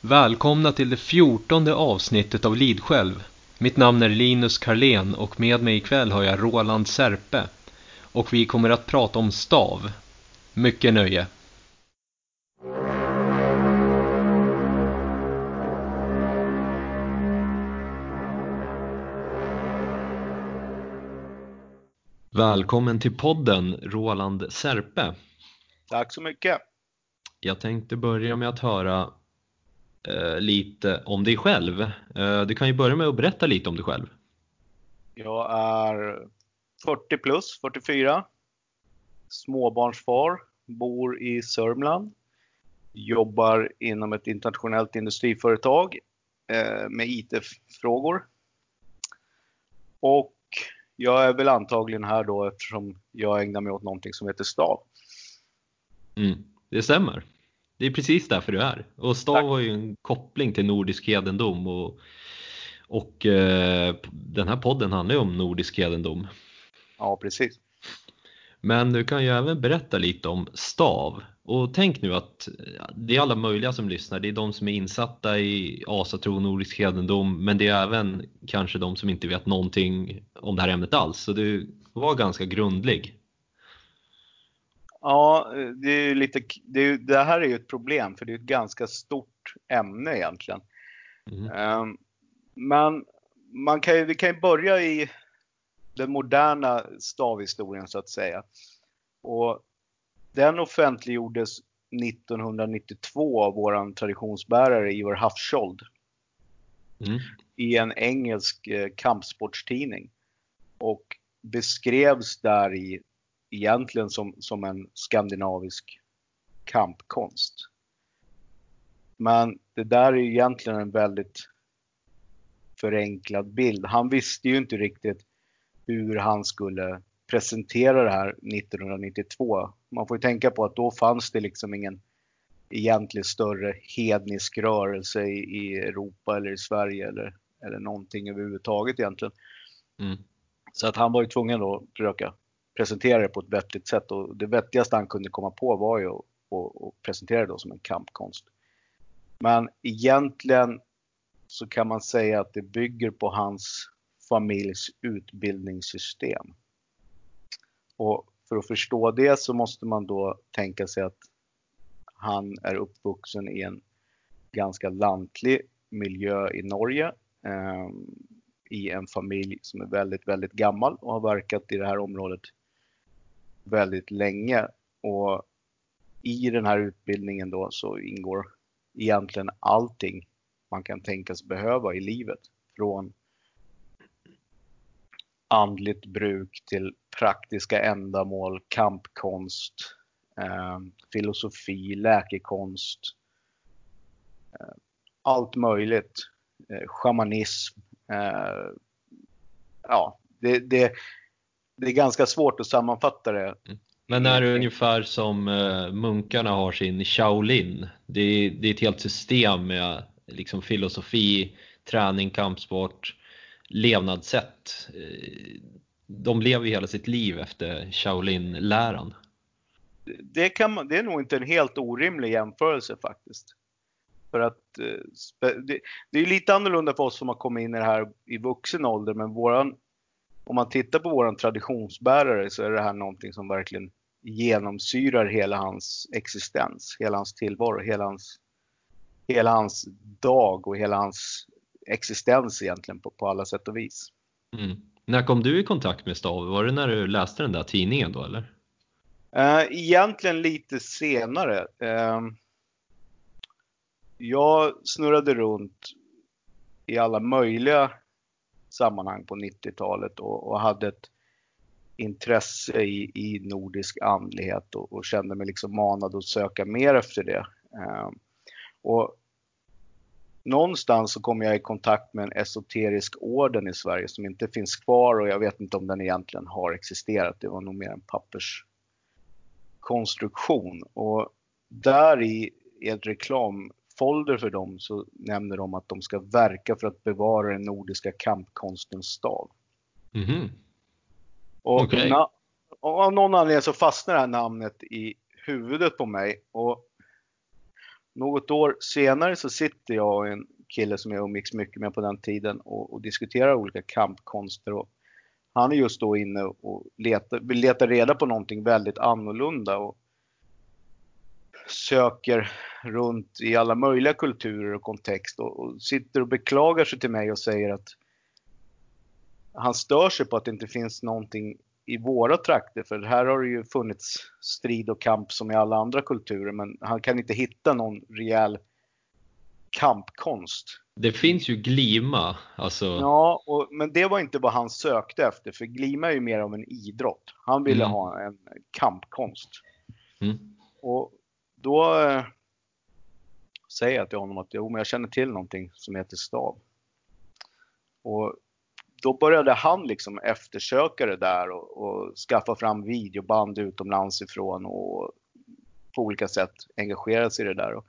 Välkomna till det fjortonde avsnittet av Lidsjälv. Mitt namn är Linus Karlén och med mig ikväll har jag Roland Serpe. Och vi kommer att prata om stav. Mycket nöje. Välkommen till podden Roland Serpe. Tack så mycket. Jag tänkte börja med att höra lite om dig själv. Eh, du kan ju börja med att berätta lite om dig själv. Jag är 40 plus, 44. Småbarnsfar, bor i Sörmland. Jobbar inom ett internationellt industriföretag eh, med IT-frågor. Och jag är väl antagligen här då eftersom jag ägnar mig åt någonting som heter stav. Mm, det stämmer. Det är precis därför du är. Och stav har ju en koppling till nordisk hedendom och, och eh, den här podden handlar ju om nordisk hedendom. Ja, precis. Men du kan ju även berätta lite om stav. Och tänk nu att det är alla möjliga som lyssnar. Det är de som är insatta i asatro och nordisk hedendom men det är även kanske de som inte vet någonting om det här ämnet alls. Så du var ganska grundlig. Ja, det, är lite, det, är, det, här är ju ett problem för det är ett ganska stort ämne egentligen. Mm. Men man kan ju, vi kan ju börja i den moderna stavhistorien så att säga. Och den offentliggjordes 1992 av våran traditionsbärare Ivar Hafskjold. Mm. I en engelsk eh, kampsportstidning. Och beskrevs där i egentligen som, som en skandinavisk kampkonst. Men det där är egentligen en väldigt förenklad bild. Han visste ju inte riktigt hur han skulle presentera det här 1992. Man får ju tänka på att då fanns det liksom ingen egentligen större hednisk rörelse i, i Europa eller i Sverige eller, eller någonting överhuvudtaget egentligen. Mm. Så att han var ju tvungen då att försöka presentera det på ett vettigt sätt och det vettigaste han kunde komma på var ju att, presentera det som en kampkonst. Men egentligen så kan man säga att det bygger på hans familjs utbildningssystem. Och för att förstå det så måste man då tänka sig att han är uppvuxen i en ganska lantlig miljö i Norge. Eh, I en familj som är väldigt, väldigt gammal och har verkat i det här området väldigt länge. Och i den här utbildningen då så ingår egentligen allting man kan tänkas behöva i livet. Från andligt bruk till praktiska ändamål, kampkonst, eh, filosofi, läkekonst. Eh, allt möjligt. Eh, shamanism. Eh, ja, det, det, det är ganska svårt att sammanfatta det. Mm. Men är det ungefär som eh, munkarna har sin Shaolin? Det är, det är ett helt system med liksom filosofi, träning, kampsport, levnadssätt. Eh, de lever ju hela sitt liv efter Shaolin-läran. Det, kan man, det är nog inte en helt orimlig jämförelse faktiskt. För att eh, det, det är lite annorlunda för oss som har kommit in i det här i vuxen ålder, men våran om man tittar på våran traditionsbärare så är det här någonting som verkligen genomsyrar hela hans existens, hela hans tillvaro, hela hans, hela hans dag och hela hans existens egentligen på, på alla sätt och vis. Mm. När kom du i kontakt med Stav? Var det när du läste den där tidningen då eller? Uh, egentligen lite senare. Uh, jag snurrade runt i alla möjliga sammanhang på 90-talet och, och, hade ett intresse i, i nordisk andlighet och, och, kände mig liksom manad att söka mer efter det. Eh, och någonstans så kom jag i kontakt med en esoterisk orden i Sverige som inte finns kvar och jag vet inte om den egentligen har existerat. Det var nog mer en papperskonstruktion. Och där i ett reklam folder för dem så nämner de att de ska verka för att bevara den nordiska kampkonstens stav. Mm -hmm. Och okay. av någon anledning så fastnar det här namnet i huvudet på mig. Och något år senare så sitter jag och en kille som jag umgicks mycket med på den tiden och, och diskuterar olika kampkonster. Och han är just då inne och letar, vill leta reda på någonting väldigt annorlunda och söker runt i alla möjliga kulturer och kontext och, och sitter och beklagar sig till mig och säger att han stör sig på att det inte finns någonting i våra trakter. För här har det ju funnits strid och kamp som i alla andra kulturer men han kan inte hitta någon rejäl kampkonst. Det finns ju glima. Alltså... Ja, och, men det var inte vad han sökte efter för glima är ju mer av en idrott. Han ville mm. ha en kampkonst. Mm. Och då eh, säger jag till honom att jo, men jag känner till någonting som heter stav. Och då började han liksom eftersöka det där och, och skaffa fram videoband utomlands ifrån och på olika sätt engagera sig i det där. Och,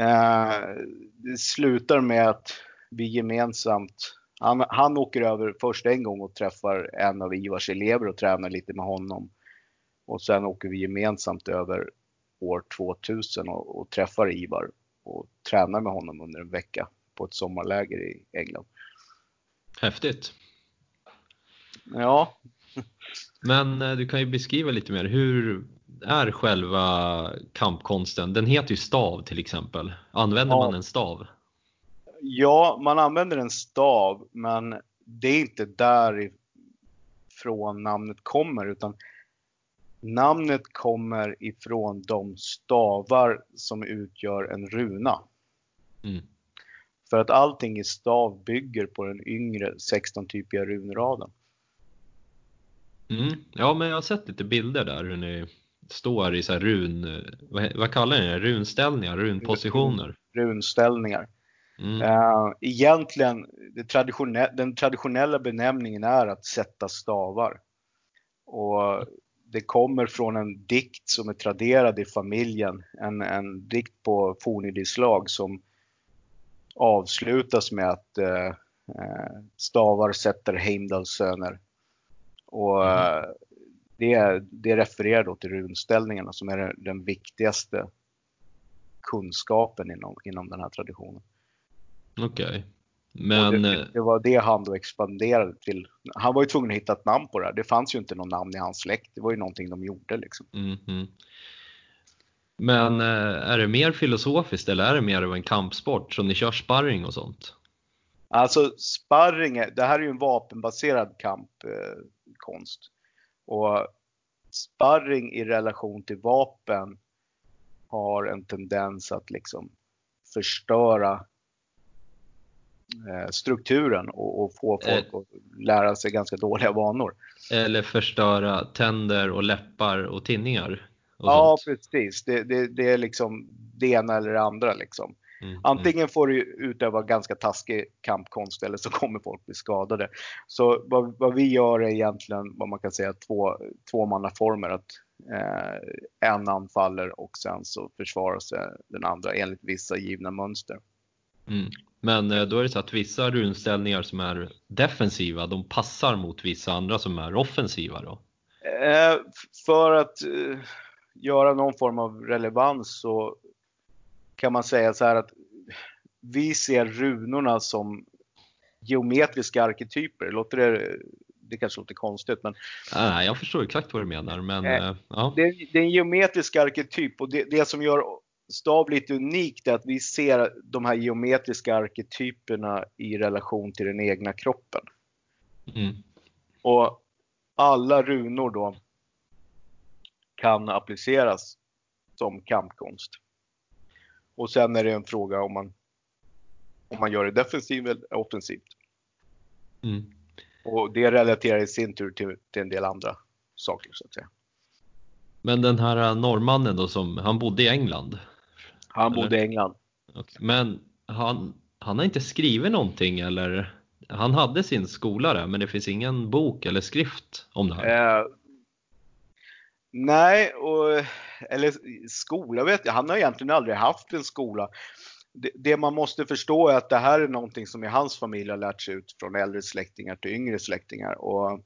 eh, det slutar med att vi gemensamt han, han åker över först en gång och träffar en av Ivars elever och tränar lite med honom. Och sen åker vi gemensamt över år 2000 och, och träffar Ivar och tränar med honom under en vecka på ett sommarläger i England. Häftigt. Ja. Men eh, du kan ju beskriva lite mer, hur är själva kampkonsten? Den heter ju stav till exempel. Använder ja. man en stav? Ja, man använder en stav, men det är inte därifrån namnet kommer, utan namnet kommer ifrån de stavar som utgör en runa. Mm. För att allting i stav bygger på den yngre 16-typiga runraden. Mm. Ja, men jag har sett lite bilder där hur ni står i så här run, vad, vad kallar ni det? Runställningar, runpositioner? Runställningar. Mm. Uh, egentligen, traditionell, den traditionella benämningen är att sätta stavar. Och det kommer från en dikt som är traderad i familjen. En, en dikt på fornidisslag som avslutas med att eh, eh stavar sätter Heimdalls söner. Och mm. Eh, det, det refererar då till runställningarna som är den viktigaste kunskapen inom, inom den här traditionen. Okej. Okay. Men... Det, det, var det han då expanderade till. Han var ju tvungen att hitta ett namn på det här. Det fanns ju inte någon namn i hans släkt. Det var ju någonting de gjorde liksom. Mm -hmm. Men eh, är det mer filosofiskt eller är det mer av en kampsport som ni kör sparring och sånt? Alltså sparring, det här är ju en vapenbaserad kampkonst. och sparring i relation till vapen har en tendens att liksom förstöra eh, strukturen och, och få folk eh, att lära sig ganska dåliga vanor. Eller förstöra tänder och läppar och tinningar ja, sånt. precis. Det, det, det, är liksom det ena eller det andra. Liksom. Mm, mm. Antingen mm. får du utöva ganska taskig kampkonst eller så kommer folk bli skadade. Så vad, vad vi gör är egentligen vad man kan säga två, tvåmannaformer. Att eh, en anfaller och sen så försvarar sig den andra enligt vissa givna mönster. Mm. Men eh, då är det så att vissa runställningar som är defensiva, de passar mot vissa andra som är offensiva då? Eh, för att eh, göra någon form av relevans så kan man säga så här att vi ser runorna som geometriska arketyper. Låter det, det kanske låter konstigt men... Nej, jag förstår exakt vad du menar. Men, ja. det, det, är en geometrisk arketyp och det, det som gör stav lite unikt är att vi ser de här geometriska arketyperna i relation till den egna kroppen. Mm. Och alla runor då kan appliceras som kampkonst. Och sen är det en fråga om man, om man gör det defensivt eller offensivt. Mm. Och det relaterar i sin tur till, till en del andra saker så att säga. Men den här norrmannen då som, han bodde i England? Han eller? bodde i England. Men han, han har inte skrivit någonting eller? Han hade sin skola där men det finns ingen bok eller skrift om det här? Eh, Nej, och, eller skola vet jag. Han har egentligen aldrig haft en skola. Det, det, man måste förstå är att det här är någonting som i hans familj har lärt sig ut från äldre släktingar till yngre släktingar. Och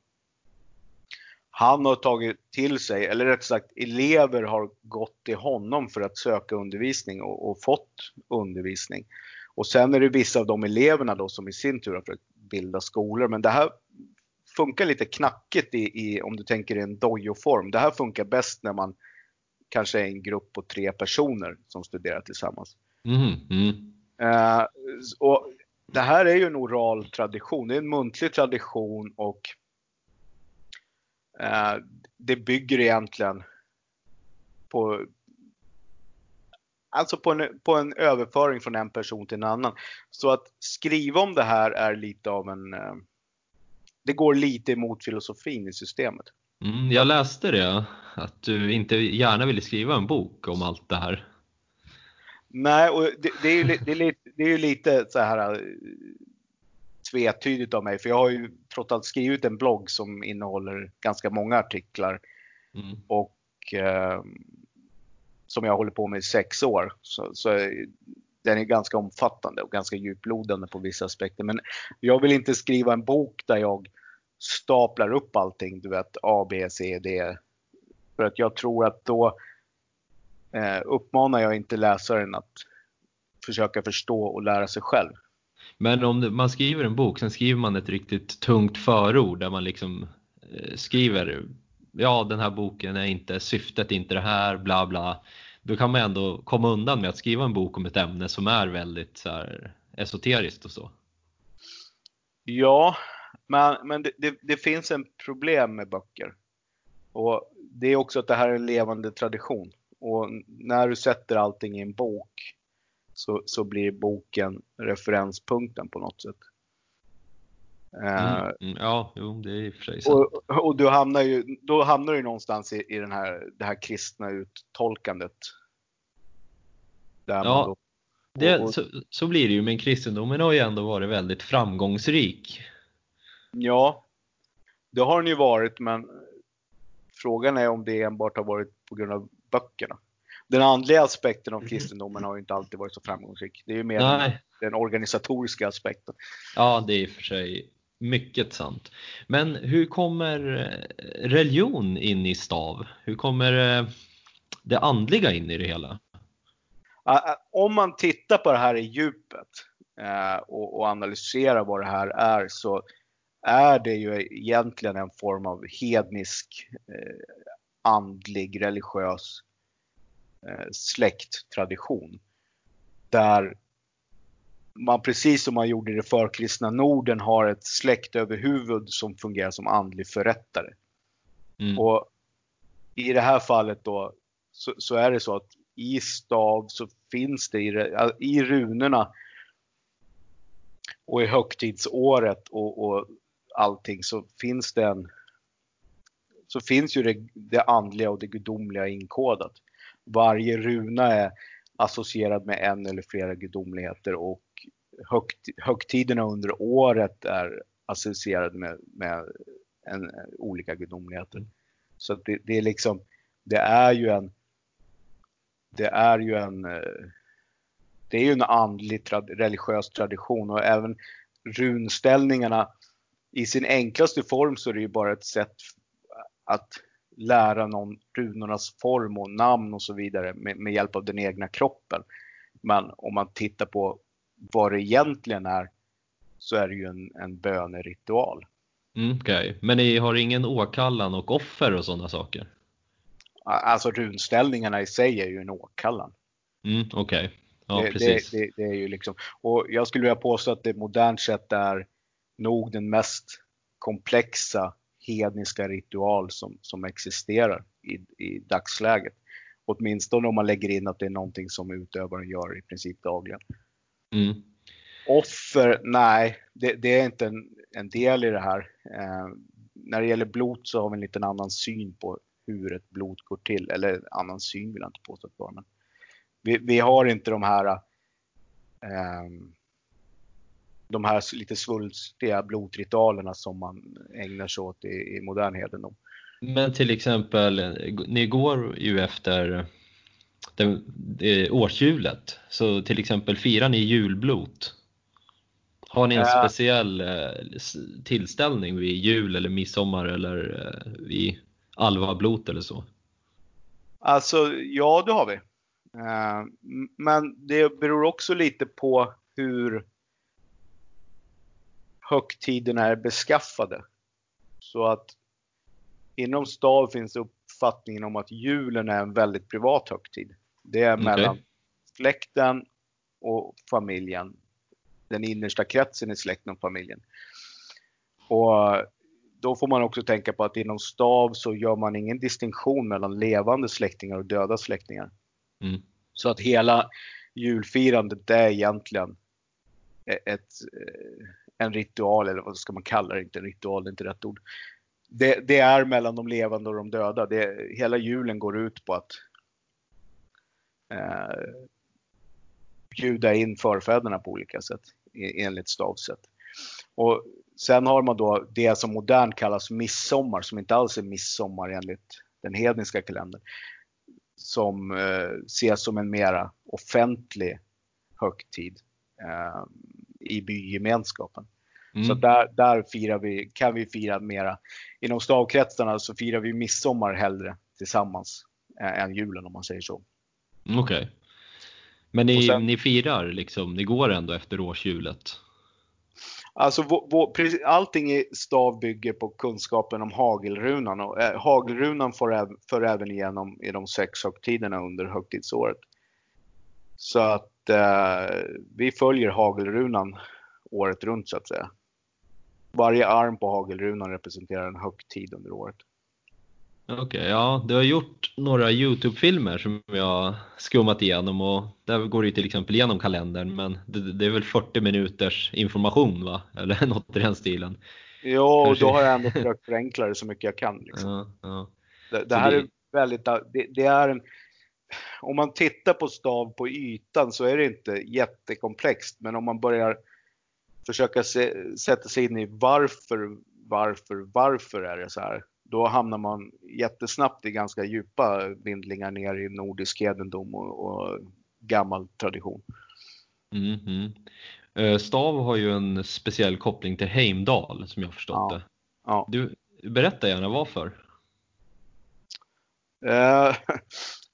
han har tagit till sig, eller rätt sagt elever har gått till honom för att söka undervisning och, och fått undervisning. Och sen är det vissa av de eleverna då som i sin tur har försökt bilda skolor. Men det här funkar lite knackigt i, i om du tänker i en dojo-form. Det här funkar bäst när man kanske är en grupp på tre personer som studerar tillsammans. Mm, mm. Uh, och det här är ju en oral tradition, det är en muntlig tradition och det bygger egentligen på, alltså på en, på en överföring från en person till en annan. Så att skriva om det här är lite av en, uh, det går lite emot filosofin i systemet. Mm, jag läste det, att du inte gärna ville skriva en bok om allt det här. Nej, och det, det är ju, det är lite, det är lite så här äh, tvetydigt av mig, för jag har ju trots allt skrivit en blogg som innehåller ganska många artiklar. Mm. Och eh, som jag håller på med i sex år. Så, så den är ganska omfattande och ganska djuplodande på vissa aspekter. Men jag vill inte skriva en bok där jag staplar upp allting, du vet A, B, C, D. För att jag tror att då eh, uppmanar jag inte läsaren att försöka förstå och lära sig själv. Men om man skriver en bok, sen skriver man ett riktigt tungt förord där man liksom eh, skriver ja den här boken är inte, syftet är inte det här, bla bla. Då kan man ändå komma undan med att skriva en bok om ett ämne som är väldigt så här, esoteriskt och så. Ja, men, men det, det, det, finns en problem med böcker. Och Det är också att det här är en levande tradition. Och när du sätter allting i en bok så, så blir boken referenspunkten på något sätt. Mm, uh, ja, jo, det är i och för sig sant. Och, och du hamnar ju, då hamnar du någonstans i, i den här, det här kristna uttolkandet. Där ja, då, det, och, så, så, blir det ju, men kristendomen har ju ändå varit väldigt framgångsrik. Ja, det har den ju varit, men frågan är om det enbart har varit på grund av böckerna. Den andliga aspekten av mhm. kristendomen har ju inte alltid varit så framgångsrik. Det är ju mer den, den organisatoriska aspekten. Ja, det är i och för sig mycket sant. Men hur kommer religion in i stav? Hur kommer det andliga in i det hela? Om man tittar på det här i djupet eh, och analyserar vad det här är så är det ju egentligen en form av hednisk, eh, andlig, religiös eh, släkttradition. Där man precis som man gjorde i det förkristna Norden har ett släktöverhuvud som fungerar som andlig förrättare. Mm. Och I det här fallet då så, så, är det så att i stav så finns det i, i runorna och i högtidsåret och, och allting så finns det en så finns ju det, det andliga och det gudomliga inkodat. Varje runa är associerad med en eller flera gudomligheter och högt, högtiderna under året är associerade med, med en, olika gudomligheter. Så det, det, är liksom, det är ju en, det är ju en, det är ju en andlig trad, religiös tradition och även runställningarna i sin enklaste form så är det ju bara ett sätt att lära någon runornas form och namn och så vidare med, med hjälp av den egna kroppen. Men om man tittar på vad det egentligen är så är det ju en, en böneritual. Mm, okay. men ni har ingen åkallan och offer och sådana saker? Alltså runställningarna i sig är ju en åkallan. Mm, Okej, okay. ja det, precis. Det, det, det, är ju liksom, och jag skulle vilja påstå att det modernt sett är nog den mest komplexa hedniska ritual som, som existerar i, i dagsläget. Åtminstone om man lägger in att det är någonting som utövaren gör i princip dagligen. Mm. Offer, nej, det, det, är inte en, en del i det här. Eh, när det gäller blot så har vi en liten annan syn på hur ett blot går till. Eller annan syn vill jag inte påstå att det var. Men vi, vi har inte de här eh, de här lite svulstiga blotritualerna som man ägnar sig åt i, i modern hedendom. Men till exempel, ni går ju efter det, det årshjulet, så till exempel firar ni julblot? Har ni en Eh. speciell eh, tillställning vid jul eller midsommar eller eh, vid alvablot eller så? Alltså, ja det har vi. Eh, Men det beror också lite på hur högtiderna är beskaffade. Så att inom stad finns uppfattningen om att julen är en väldigt privat högtid. Det är mellan släkten och familjen. Den innersta kretsen i släkten och familjen. Och då får man också tänka på att inom stav så gör man ingen distinktion mellan levande släktingar och döda släktingar. Mm. Så att hela julfirandet det är egentligen ett, eh, en ritual, eller vad ska man kalla det? Inte en ritual, det är inte rätt ord. Det, det är mellan de levande och de döda. Det, hela julen går ut på att eh, bjuda in förfäderna på olika sätt e, enligt stavsätt. Och sen har man då det som modernt kallas midsommar som inte alls är midsommar enligt den hedniska kalendern. Som eh, ses som en mera offentlig högtid eh, i bygemenskapen. Mm. Så där, där firar vi, kan vi fira mera. Inom stavkretsarna så firar vi midsommar hellre tillsammans eh, än julen om man säger så. Okej. Men Och ni, sen- ni firar liksom, ni går ändå efter årshjulet? Alltså vå- vå- precis- allting i stav bygger på kunskapen om hagelrunan och eh, hagelrunan får, äv, för även igenom i de sex högtiderna under högtidsåret. Så att eh, vi följer hagelrunan året runt så att säga. Varje arm på hagelrunan representerar en högtid under året. Okej, ja, du har gjort några Youtube-filmer som jag skummat igenom och där går det ju till exempel igenom kalendern men det, det är väl 40 minuters information va? Eller något i den stilen. Ja, och då har jag ändå försökt förenkla det så mycket jag kan. Liksom. Ja, ja. Det, det här det- är väldigt, det, det är en, om man tittar på stav på ytan så är det inte jättekomplext. Men om man börjar försöka se, sätta sig in i varför, varför, varför är det så här? Då hamnar man jättesnabbt i ganska djupa vindlingar ner i nordisk hedendom och, och gammal tradition. Mm, mm. Eh, Stav har ju en speciell koppling till Heimdal som jag förstått Ja. det. Ja. Du, berätta gärna varför.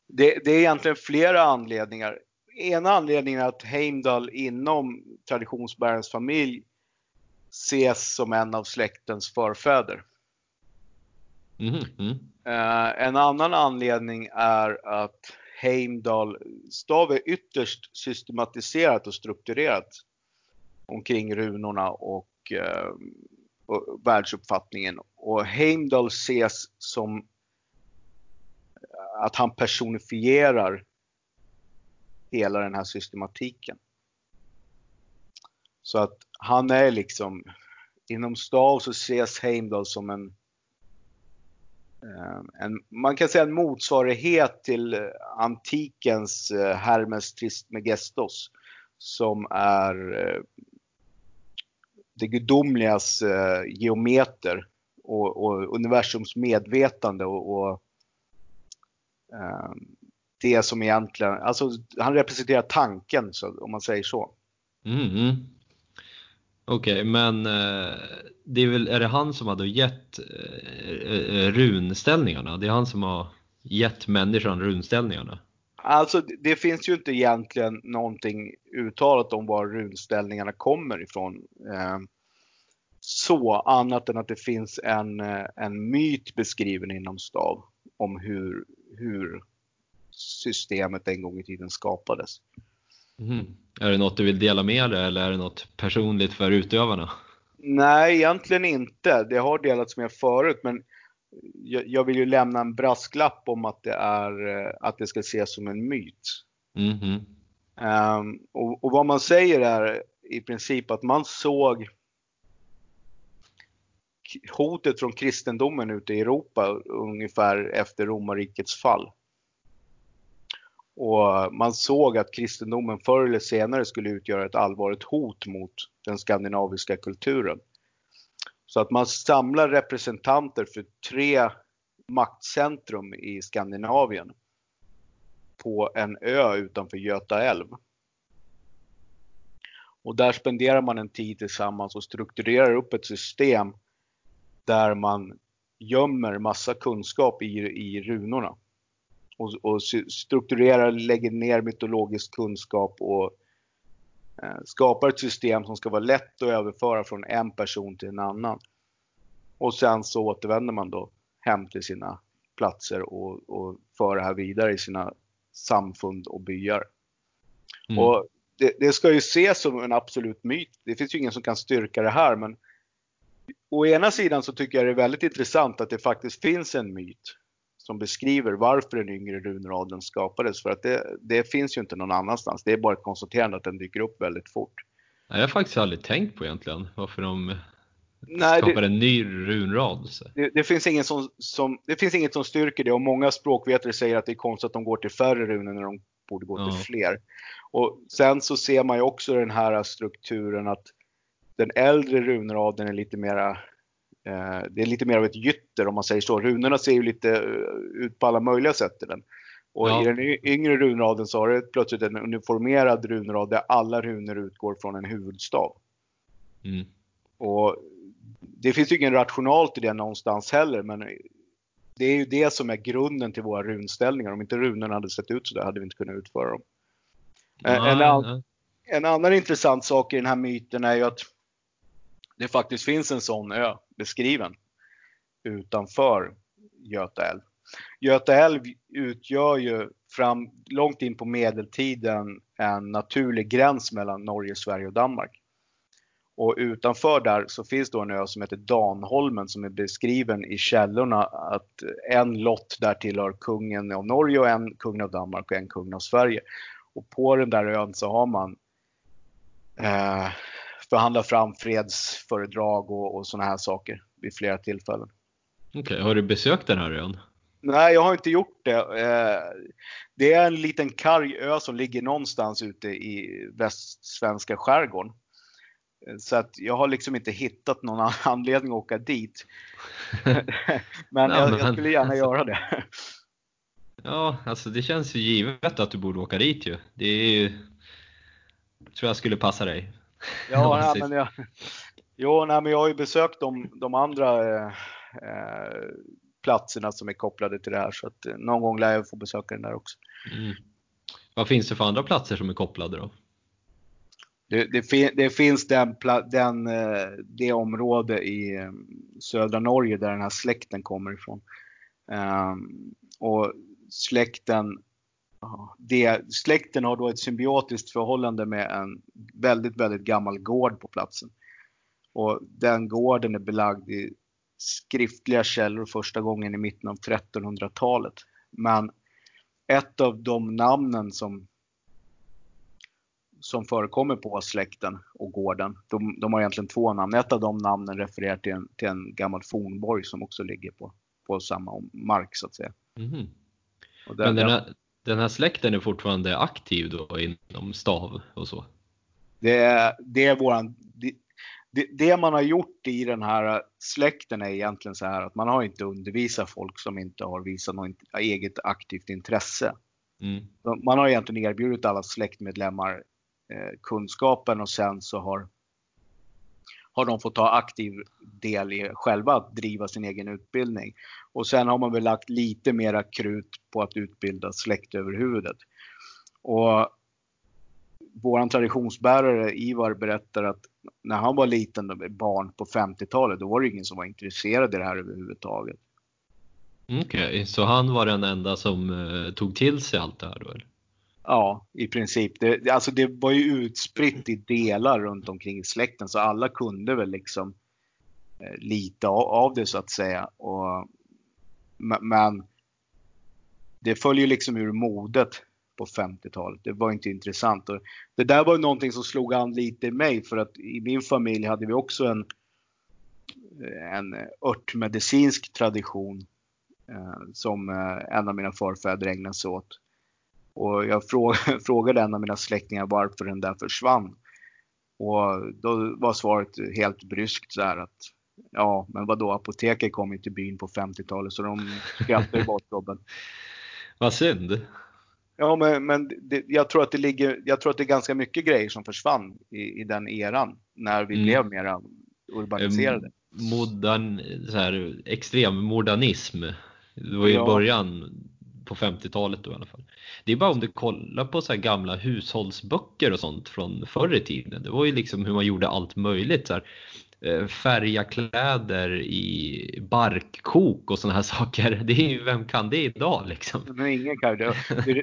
Det, det är egentligen flera anledningar. Ena anledningen är att Heimdall inom traditionsbärarens familj ses som en av släktens förfäder. Mm. Eh, en annan anledning är att Heimdall stav är ytterst systematiserat och strukturerat omkring runorna och, eh, och världsuppfattningen. Och Heimdall ses som att han personifierar hela den här systematiken. Så att han är liksom, inom stav så ses Heimdall som en eh, en, man kan säga en motsvarighet till eh, antikens eh, Hermes Trismegistos som är det gudomligas geometer och, och universums medvetande och, och det som egentligen, alltså han representerar tanken så, om man säger så. Mm, mm. Okej, men eh, det är, väl, är det han som har då gett eh, eh, runställningarna? Det är han som har gett människan runställningarna? Alltså det- det finns ju inte egentligen någonting uttalat om var runställningarna kommer ifrån. Eh, så annat än att det finns en, eh, en myt beskriven inom stav om hur, hur systemet en gång i tiden skapades. Mhm. Är det något du vill dela med dig eller är det något personligt för utövarna? Nej, egentligen inte. Det har delats med förut men jag, jag vill ju lämna en brasklapp om att det, är, eh, att det ska ses som en myt. Mhm. Ehm, och, och vad man säger är i princip att man såg hotet från kristendomen ute i Europa ungefär efter romarrikets fall. Och man såg att kristendomen förr eller senare skulle utgöra ett allvarligt hot mot den skandinaviska kulturen. Så att man samlar representanter för tre maktcentrum i Skandinavien på en ö utanför Göta älv. Och där spenderar man en tid tillsammans och strukturerar upp ett system där man gömmer massa kunskap i, i runorna. Och, och strukturerar, lägger ner mytologisk kunskap och eh, skapar ett system som ska vara lätt att överföra från en person till en annan. Och sen så återvänder man då hem till sina platser och, och för det här vidare i sina samfund och byar. Mm. Och det, det, ska ju ses som en absolut myt. Det finns ju ingen som kan styrka det här men å ena sidan så tycker jag det är väldigt intressant att det faktiskt finns en myt som beskriver varför den yngre runraden skapades. För att det, det, finns ju inte någon annanstans. Det är bara ett konstaterande att den dyker upp väldigt fort. Jag har faktiskt aldrig tänkt på egentligen varför de Nej, skapar det, en ny runrad. Det, det, finns ingen som, som, det finns inget som styrker det och många språkvetare säger att det är konstigt att de går till färre runor när de borde gå ja. till fler. Och sen så ser man ju också den här strukturen att den äldre runraden är lite mera eh, det är lite mer av ett gytter om man säger så. Runorna ser ju lite eh, ut på alla möjliga sätt i den. Och ja. i den yngre runraden så har det plötsligt en uniformerad runrad där alla runor utgår från en huvudstav. Mm. Och det finns ju ingen rationalt i det någonstans heller, men det är ju det som är grunden till våra runställningar. Om inte runorna hade sett ut så där hade vi inte kunnat utföra dem. Ja, en, an, en, annan intressant sak i den här myten är ju att det faktiskt finns en sån ö beskriven utanför Göta älv. Göta älv utgör ju fram långt in på medeltiden en naturlig gräns mellan Norge, Sverige och Danmark. Och utanför där så finns då en ö som heter Danholmen som är beskriven i källorna att en lott där tillhör kungen av Norge och en kungen av Danmark och en kungen av Sverige. Och på den där ön så har man eh, förhandlat fram fredsföredrag och, och sådana här saker vid flera tillfällen. Okej, okay, har du besökt den här ön? Nej, jag har inte gjort det. Eh, det är en liten karg ö som ligger någonstans ute i västsvenska skärgården. Så att jag har liksom inte hittat någon anledning att åka dit. men, ja, jag, jag, skulle gärna göra det. ja, alltså det känns ju givet att du borde åka dit ju. Det är ju, tror jag skulle passa dig. Ja, nej, men jag, jo, nej, men jag har ju besökt de, de andra eh, eh, platserna som är kopplade till det här så att eh, någon gång lär jag få besöka den där också. Mm. Vad finns det för andra platser som är kopplade då? Det, det, det, finns den, den, eh, det område i södra Norge där den här släkten kommer ifrån. Um, och släkten, det, släkten har då ett symbiotiskt förhållande med en väldigt, väldigt gammal gård på platsen. Och den gården är belagd i skriftliga källor första gången i mitten av 1300-talet. Men ett av de namnen som som förekommer på släkten och gården. De, de har egentligen två namn. Ett av de namnen refererar till en, till en gammal fornborg som också ligger på, på samma mark så att säga. Mm. Den, Men den här, den här släkten är fortfarande aktiv då inom stav och så? Det är, det är våran, det, det, man har gjort i den här släkten är egentligen så här att man har inte undervisat folk som inte har visat något eget aktivt intresse. Mm. Man har egentligen erbjudit alla släktmedlemmar Eh, kunskapen och sen så har, har de fått ta aktiv del i själva att driva sin egen utbildning. Och sen har man väl lagt lite mera krut på att utbilda släktöverhuvudet. Och våran traditionsbärare Ivar berättar att när han var liten, barn på 50-talet, då var det ingen som var intresserad i det här överhuvudtaget. Okej, okay, så han var den enda som eh, tog till sig allt det här då? Eller? Ja, i princip. Det, alltså det var ju utspritt i delar runt omkring i släkten så alla kunde väl liksom eh, lite av, av det så att säga. Och, men det följer liksom ur modet på 50-talet. Det var inte intressant. Och det där var någonting som slog an lite i mig för att i min familj hade vi också en, en örtmedicinsk tradition eh, som eh, en av mina förfäder ägnade sig åt. Och jag frågade en av mina släktingar varför den där försvann. Och då var svaret helt bryskt så här att ja, men vadå, apoteket kom ju till byn på 50-talet så de skrattade bort jobben. Vad synd. Ja, men, men det, jag, tror att det ligger, jag tror att det är ganska mycket grejer som försvann i, i den eran när vi Mm. blev mer urbaniserade. Modern, så här, extrem modernism. Det var ju i Ja. början på 50-talet då i alla fall. Det är bara om du kollar på så här gamla hushållsböcker och sånt från förr i tiden. Det var ju liksom hur man gjorde allt möjligt. Så här, eh, färga kläder i barkkok och såna här saker. Det är ju, vem kan det idag liksom? Men ingen kan det.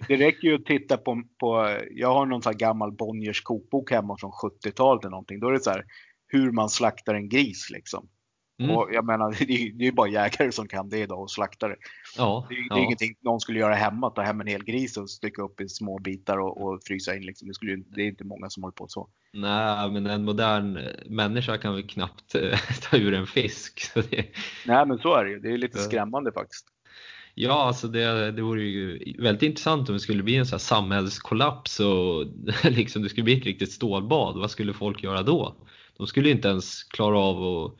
det. Räcker ju att titta på, på jag har någon så här gammal Bonniers kokbok hemma från 70-talet eller någonting. Då är det så här hur man slaktar en gris liksom. Mm. Och jag menar, det är det är ju bara jägare som kan det idag och slakta det. Ja, Det är, det är ja. ingenting någon skulle göra hemma, ta hem en hel gris och stycka upp i små bitar och, och frysa in. Liksom. Det, skulle, det är inte många som håller på så. Nej, men en modern eh, människa kan väl knappt eh, ta ur en fisk. Så det, Nej men så är det ju. Det är lite skrämmande faktiskt. Ja, alltså det, det vore ju väldigt intressant om det skulle bli en här samhällskollaps och liksom det skulle bli ett riktigt stålbad. Vad skulle folk göra då? De skulle inte ens klara av att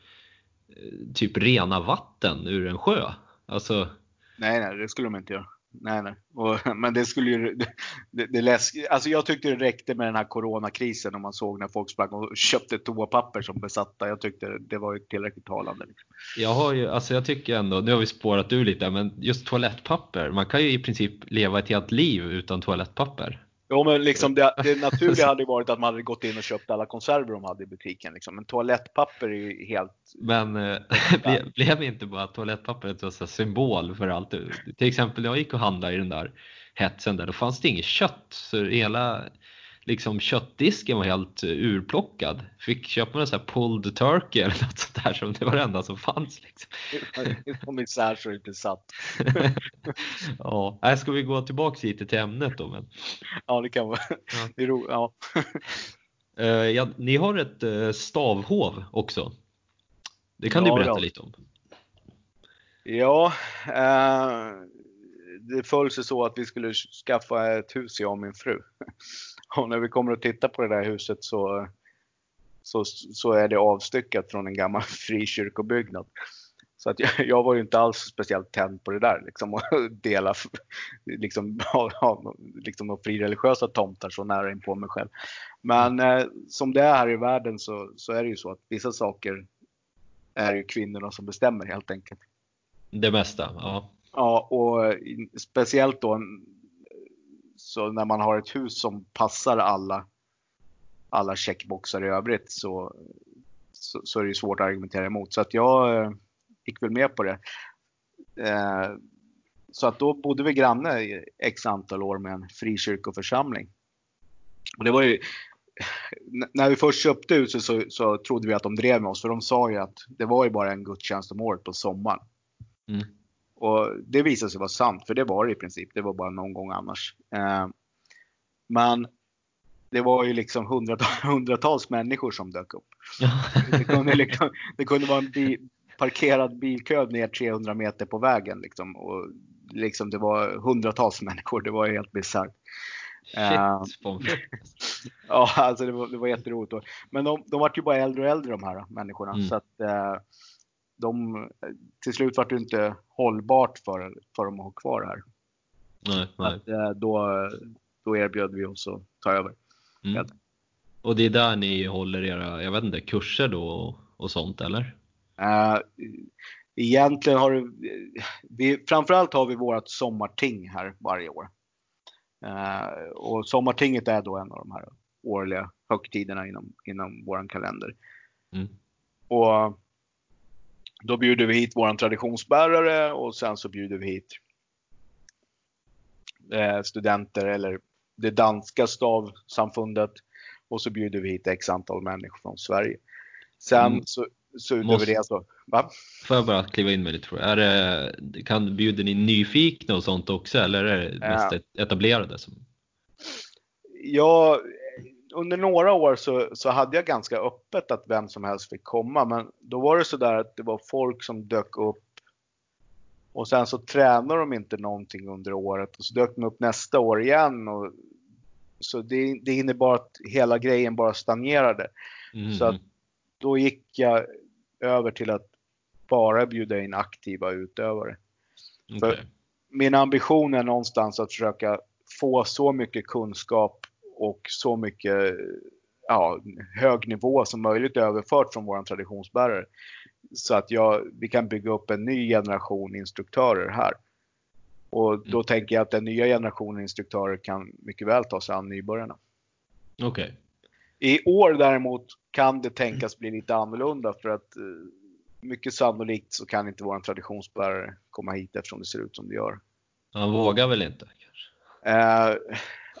typ rena vatten ur en sjö. Alltså, Nej, nej, det skulle de inte göra. Nej, nej. Och, men det skulle ju, det, det, läsk, alltså jag tyckte det räckte med den här coronakrisen om man såg när folk sprang och köpte toapapper som besatta. Jag tyckte det var ju tillräckligt talande. Liksom. jag har ju, alltså jag tycker ändå, nu har vi spårat ur lite, men just toalettpapper, man kan ju i princip leva ett helt liv utan toalettpapper. Jo, men liksom det, det naturliga hade ju varit att man hade gått in och köpt alla konserver de hade i butiken. Liksom. Men toalettpapper är ju helt... Men eh, ble, blev inte bara toalettpappret en symbol för allt? Till exempel när jag gick och handlade i den där hetsen där, då fanns det inget kött. Så hela liksom, köttdisken var helt eh, urplockad. Fick köpa en sån här pulled turkey eller något sånt där som det var det enda som fanns. Liksom. Som isär så är det inte satt. Ja, här ska vi gå tillbaka lite till ämnet då. Men, Ja, det kan vara. Ja. Det är ro, ja. eh, ja, ni har ett eh, stavhov också. Det kan du Ja, berätta ja. lite om. Ja, eh, det föll sig så att vi skulle skaffa ett hus, jag och min fru. Och när vi kommer att titta på det där huset så, så, så är det avstyckat från en gammal frikyrkobyggnad. Så att jag, jag var ju inte alls speciellt tänd på det där, liksom att dela liksom, liksom de frireligiösa tomtar så nära in på mig själv. Men eh, som det är här i världen så, så är det ju så att vissa saker är ju kvinnorna som bestämmer helt enkelt. Det mesta, ja. Ja, och speciellt då så när man har ett hus som passar alla, alla checkboxar i övrigt så, så, så är det svårt att argumentera emot. Så att jag eh, gick väl med på det. Eh, så att då bodde vi granne i x antal år med en frikyrkoförsamling. Och det var ju, när vi först köpte huset så, så trodde vi att de drev med oss för de sa ju att det var ju bara en gudstjänst om året på sommaren. Mm. Och det visade sig vara sant, för det var det i princip. Det var bara någon gång annars. Eh, men det var ju liksom hundratals, hundratals människor som dök upp. Det kunde, liksom, det kunde vara en bi, parkerad bilkö ner 300 meter på vägen. Liksom, och liksom det var hundratals människor. Det var helt bisarrt. Eh, Shit, frites. Ja, alltså det var, det var jätteroligt. Men de, de vart ju bara äldre och äldre de här människorna. Mm. Så att eh, de, till slut var det inte hållbart för, för dem att ha kvar det här. Nej, nej. Att, eh, då, då erbjöd vi oss att ta över. Mm. Och det är där ni håller era, jag vet inte, kurser då och, sånt eller? Eh, egentligen har det, vi, framförallt har vi vårt sommarting här varje år. Eh, och sommartinget är då en av de här årliga högtiderna inom, inom vår kalender. Mm. Och då bjuder vi hit våran traditionsbärare och sen så bjuder vi hit eh, studenter eller det danska stavsamfundet och så bjuder vi hit x antal människor från Sverige. Sen Mm. så, så utöver Måste- det så, va? Får jag bara kliva in med lite jag. Är det, kan, bjuder ni nyfikna och sånt också eller är det mest Ja. et- etablerade? Som, Ja, under några år så, så hade jag ganska öppet att vem som helst fick komma. Men då var det så där att det var folk som dök upp och sen så tränade de inte någonting under året och så dök de upp nästa år igen. Och, så det, det innebar att hela grejen bara stagnerade. mm, Så att då gick jag över till att bara bjuda in aktiva utövare. okej. för- Min ambition är någonstans att försöka få så mycket kunskap och så mycket ja, hög nivå som möjligt överfört från våran traditionsbärare. Så att jag, vi kan bygga upp en ny generation instruktörer här. Och då mm. tänker jag att den nya generationen instruktörer kan mycket väl ta sig an nybörjarna. Okej. Okay. I år däremot kan det tänkas bli lite annorlunda för att eh, mycket sannolikt så kan inte vår traditionsbärare komma hit eftersom det ser ut som det gör. Han vågar väl inte? Eh,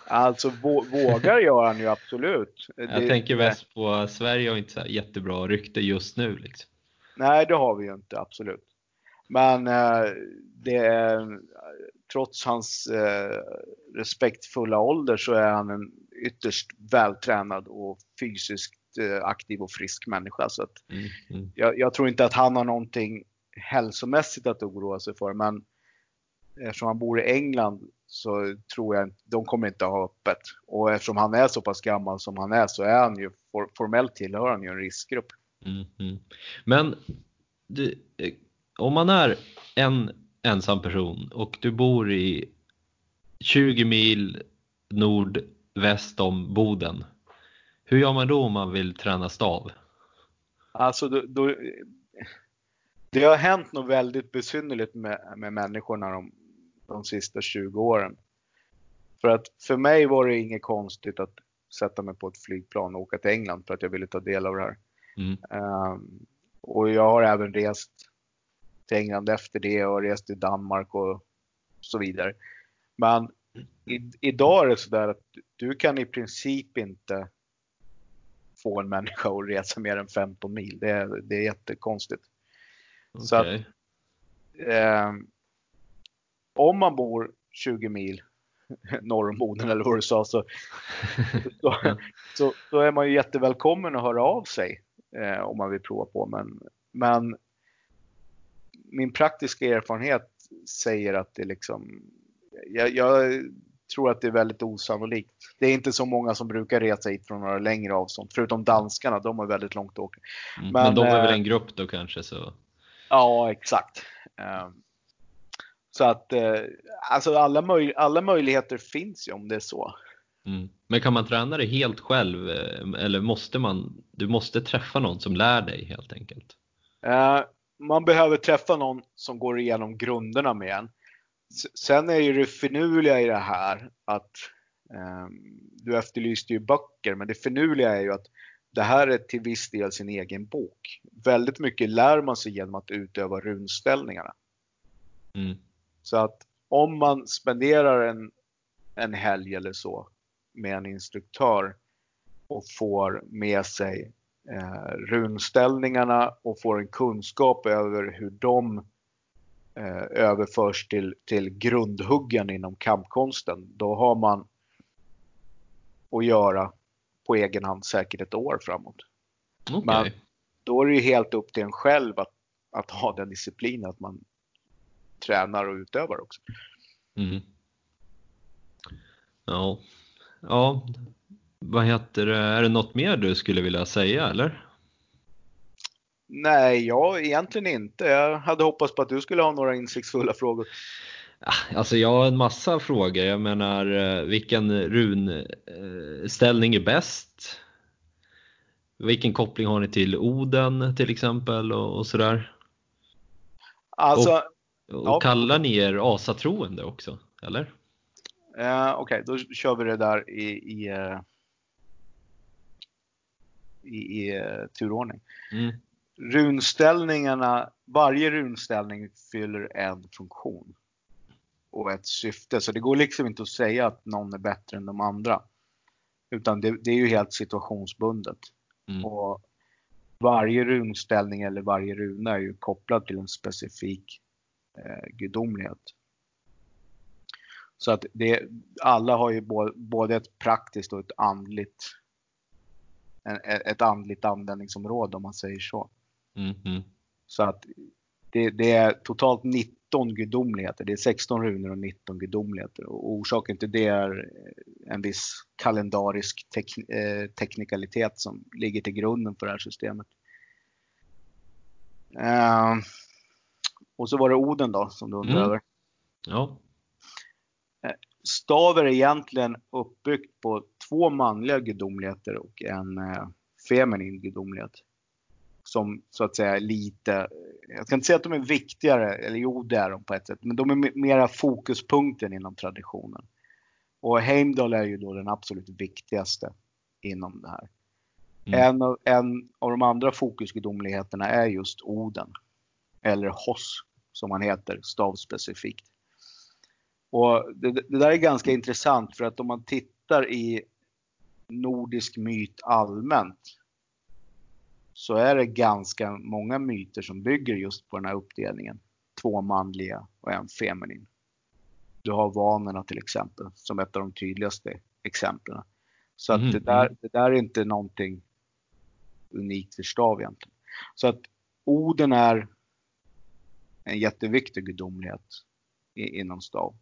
alltså vågar gör han ju absolut. Jag det, tänker mest på Sverige har inte så jättebra rykte just nu. Liksom. Nej, det har vi ju inte absolut. Men eh, det är, trots hans eh, respektfulla ålder så är han en ytterst vältränad och fysiskt eh, aktiv och frisk människa. Så att mm, mm. Jag, jag, tror inte att han har någonting hälsomässigt att oroa sig för. Men eftersom han bor i England så tror jag de kommer inte ha öppet. Och eftersom han är så pass gammal som han är så är han ju formellt tillhör han ju en riskgrupp. Mm, mm. Men du, eh, om man är en ensam person och du bor i 20 mil nordväst om Boden. Hur gör man då om man vill träna stav? Alltså, då, då, det har hänt något väldigt besynnerligt med, med människorna de, de sista 20 åren. För att för mig var det inget konstigt att sätta mig på ett flygplan och åka till England för att jag ville ta del av det här. Mm. Um, och jag har även rest till England efter det och rest till Danmark och så vidare. Men i, idag är det sådär att du kan i princip inte få en människa att resa mer än 15 mil. Det är, det är jättekonstigt. Okay. Så att, eh, om man bor 20 mil norr om Boden eller vad du sa så, så, så, så, är man ju jättevälkommen att höra av sig eh, om man vill prova på. Men, men min praktiska erfarenhet säger att det liksom, jag, jag, tror att det är väldigt osannolikt. Det är inte så många som brukar resa hit från några längre avstånd, förutom danskarna, de har väldigt långt att åka. Men, men de är väl eh, en grupp då kanske? Så. Ja, exakt. Ehm, så att eh, alltså alla, möj alla möjligheter finns ju om det är så. Mm. Men kan man träna det helt själv eh, eller måste man, du måste träffa någon som lär dig helt enkelt? man behöver träffa någon som går igenom grunderna med en. Sen är ju det finurliga i det här att eh, du efterlyste ju böcker, men det finurliga är ju att det här är till viss del sin egen bok. Väldigt mycket lär man sig genom att utöva runställningarna. Mm. Så att om man spenderar en, en helg eller så med en instruktör och får med sig eh, runställningarna och får en kunskap över hur de eh, överförs till, till grundhuggen inom kampkonsten. Då har man att göra på egen hand säkert ett år framåt. Okay. Men då är det ju helt upp till en själv att, att ha den disciplinen att man tränar och utövar också. Mm. Ja. ja, vad heter det, är det något mer du skulle vilja säga eller? Nej, jag egentligen inte. Jag hade hoppats på att du skulle ha några insiktsfulla frågor. Alltså jag har en massa frågor. Jag menar eh, vilken runställning är bäst? Vilken koppling har ni till Oden till exempel och, och sådär? Alltså, och, och ja. kallar ni er asatroende också, eller? Uh, Okej, okay, då kör vi det där i, i uh i, i uh, turordning. Mm. Runställningarna, varje runställning fyller en funktion och ett syfte. Så det går liksom inte att säga att någon är bättre än de andra. Utan det, det är ju helt situationsbundet. Mm. Och varje runställning eller varje runa är ju kopplad till en specifik eh, gudomlighet. Så att det, alla har ju både ett praktiskt och ett andligt ett andligt användningsområde om man säger så. Mm, mm. Så att det, det, är totalt 19 gudomligheter. Det är 16 runor och 19 gudomligheter. Och orsaken till det är en viss kalendarisk tek, eh, teknikalitet som ligger till grunden för det här systemet. Uh, och så var det Oden då som du undrade mm. över. Ja. Uh, stav är egentligen uppbyggt på två manliga gudomligheter och en eh, feminin gudomlighet. Som så att säga lite, jag ska inte säga att de är viktigare, eller jo det är de på ett sätt, men de är mera fokuspunkten inom traditionen. Och Heimdall är ju då den absolut viktigaste inom det här. Mm. En, av, en av de andra fokusgudomligheterna är just Oden. Eller Hoss som han heter stavspecifikt. Och det, det, där är ganska intressant för att om man tittar i nordisk myt allmänt så är det ganska många myter som bygger just på den här uppdelningen. Två manliga och en feminin. Du har vanorna till exempel som ett av de tydligaste exemplen. Så att mm. det, där, det där är inte någonting unikt för stav egentligen. Så att Oden är en jätteviktig gudomlighet inom stav.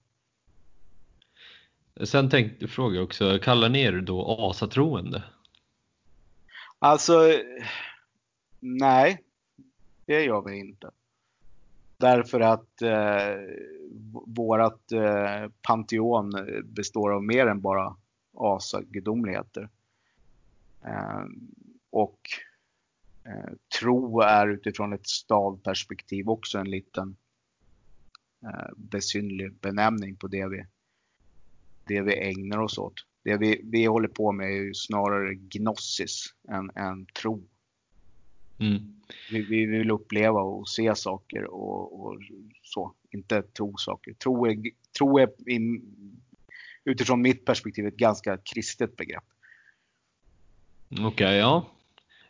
Sen tänkte jag fråga också, kallar ni er då asatroende? Alltså, nej, det gör vi inte. Därför att eh, vårat eh, panteon består av mer än bara asagudomligheter. Eh, och eh, tro är utifrån ett stavperspektiv också en liten eh, besynlig benämning på det vi, det vi ägnar oss åt. Det vi, vi håller på med är ju snarare gnossis än, än tro. Mm. Vi, vi, vill uppleva och se saker och, och, så, inte tro saker. Tro är, tro är i, utifrån mitt perspektiv ett ganska kristet begrepp. Okej, okay, ja.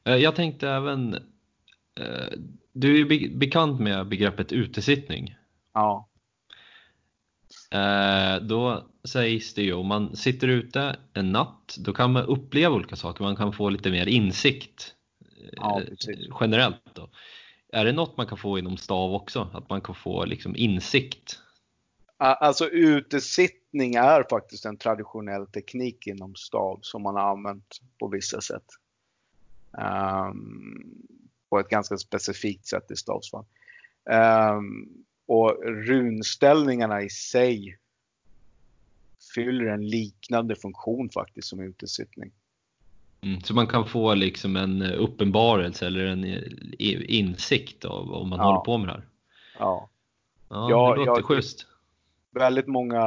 Eh, jag tänkte även, eh, du är bekant med begreppet utesittning. Ja. Eh, då sägs det ju om man sitter ute en natt, då kan man uppleva olika saker, man kan få lite mer insikt ja, generellt. Då. Är det något man kan få inom stav också? Att man kan få liksom insikt? Alltså utesittning är faktiskt en traditionell teknik inom stav som man har använt på vissa sätt. Um, på ett ganska specifikt sätt i stavsfall. Um, och runställningarna i sig fyller en liknande funktion faktiskt som utesittning. Mm, så man kan få liksom en uppenbarelse eller en insikt av om man ja. håller på med det här? Ja. Ja, ja det låter jag, schysst. Väldigt många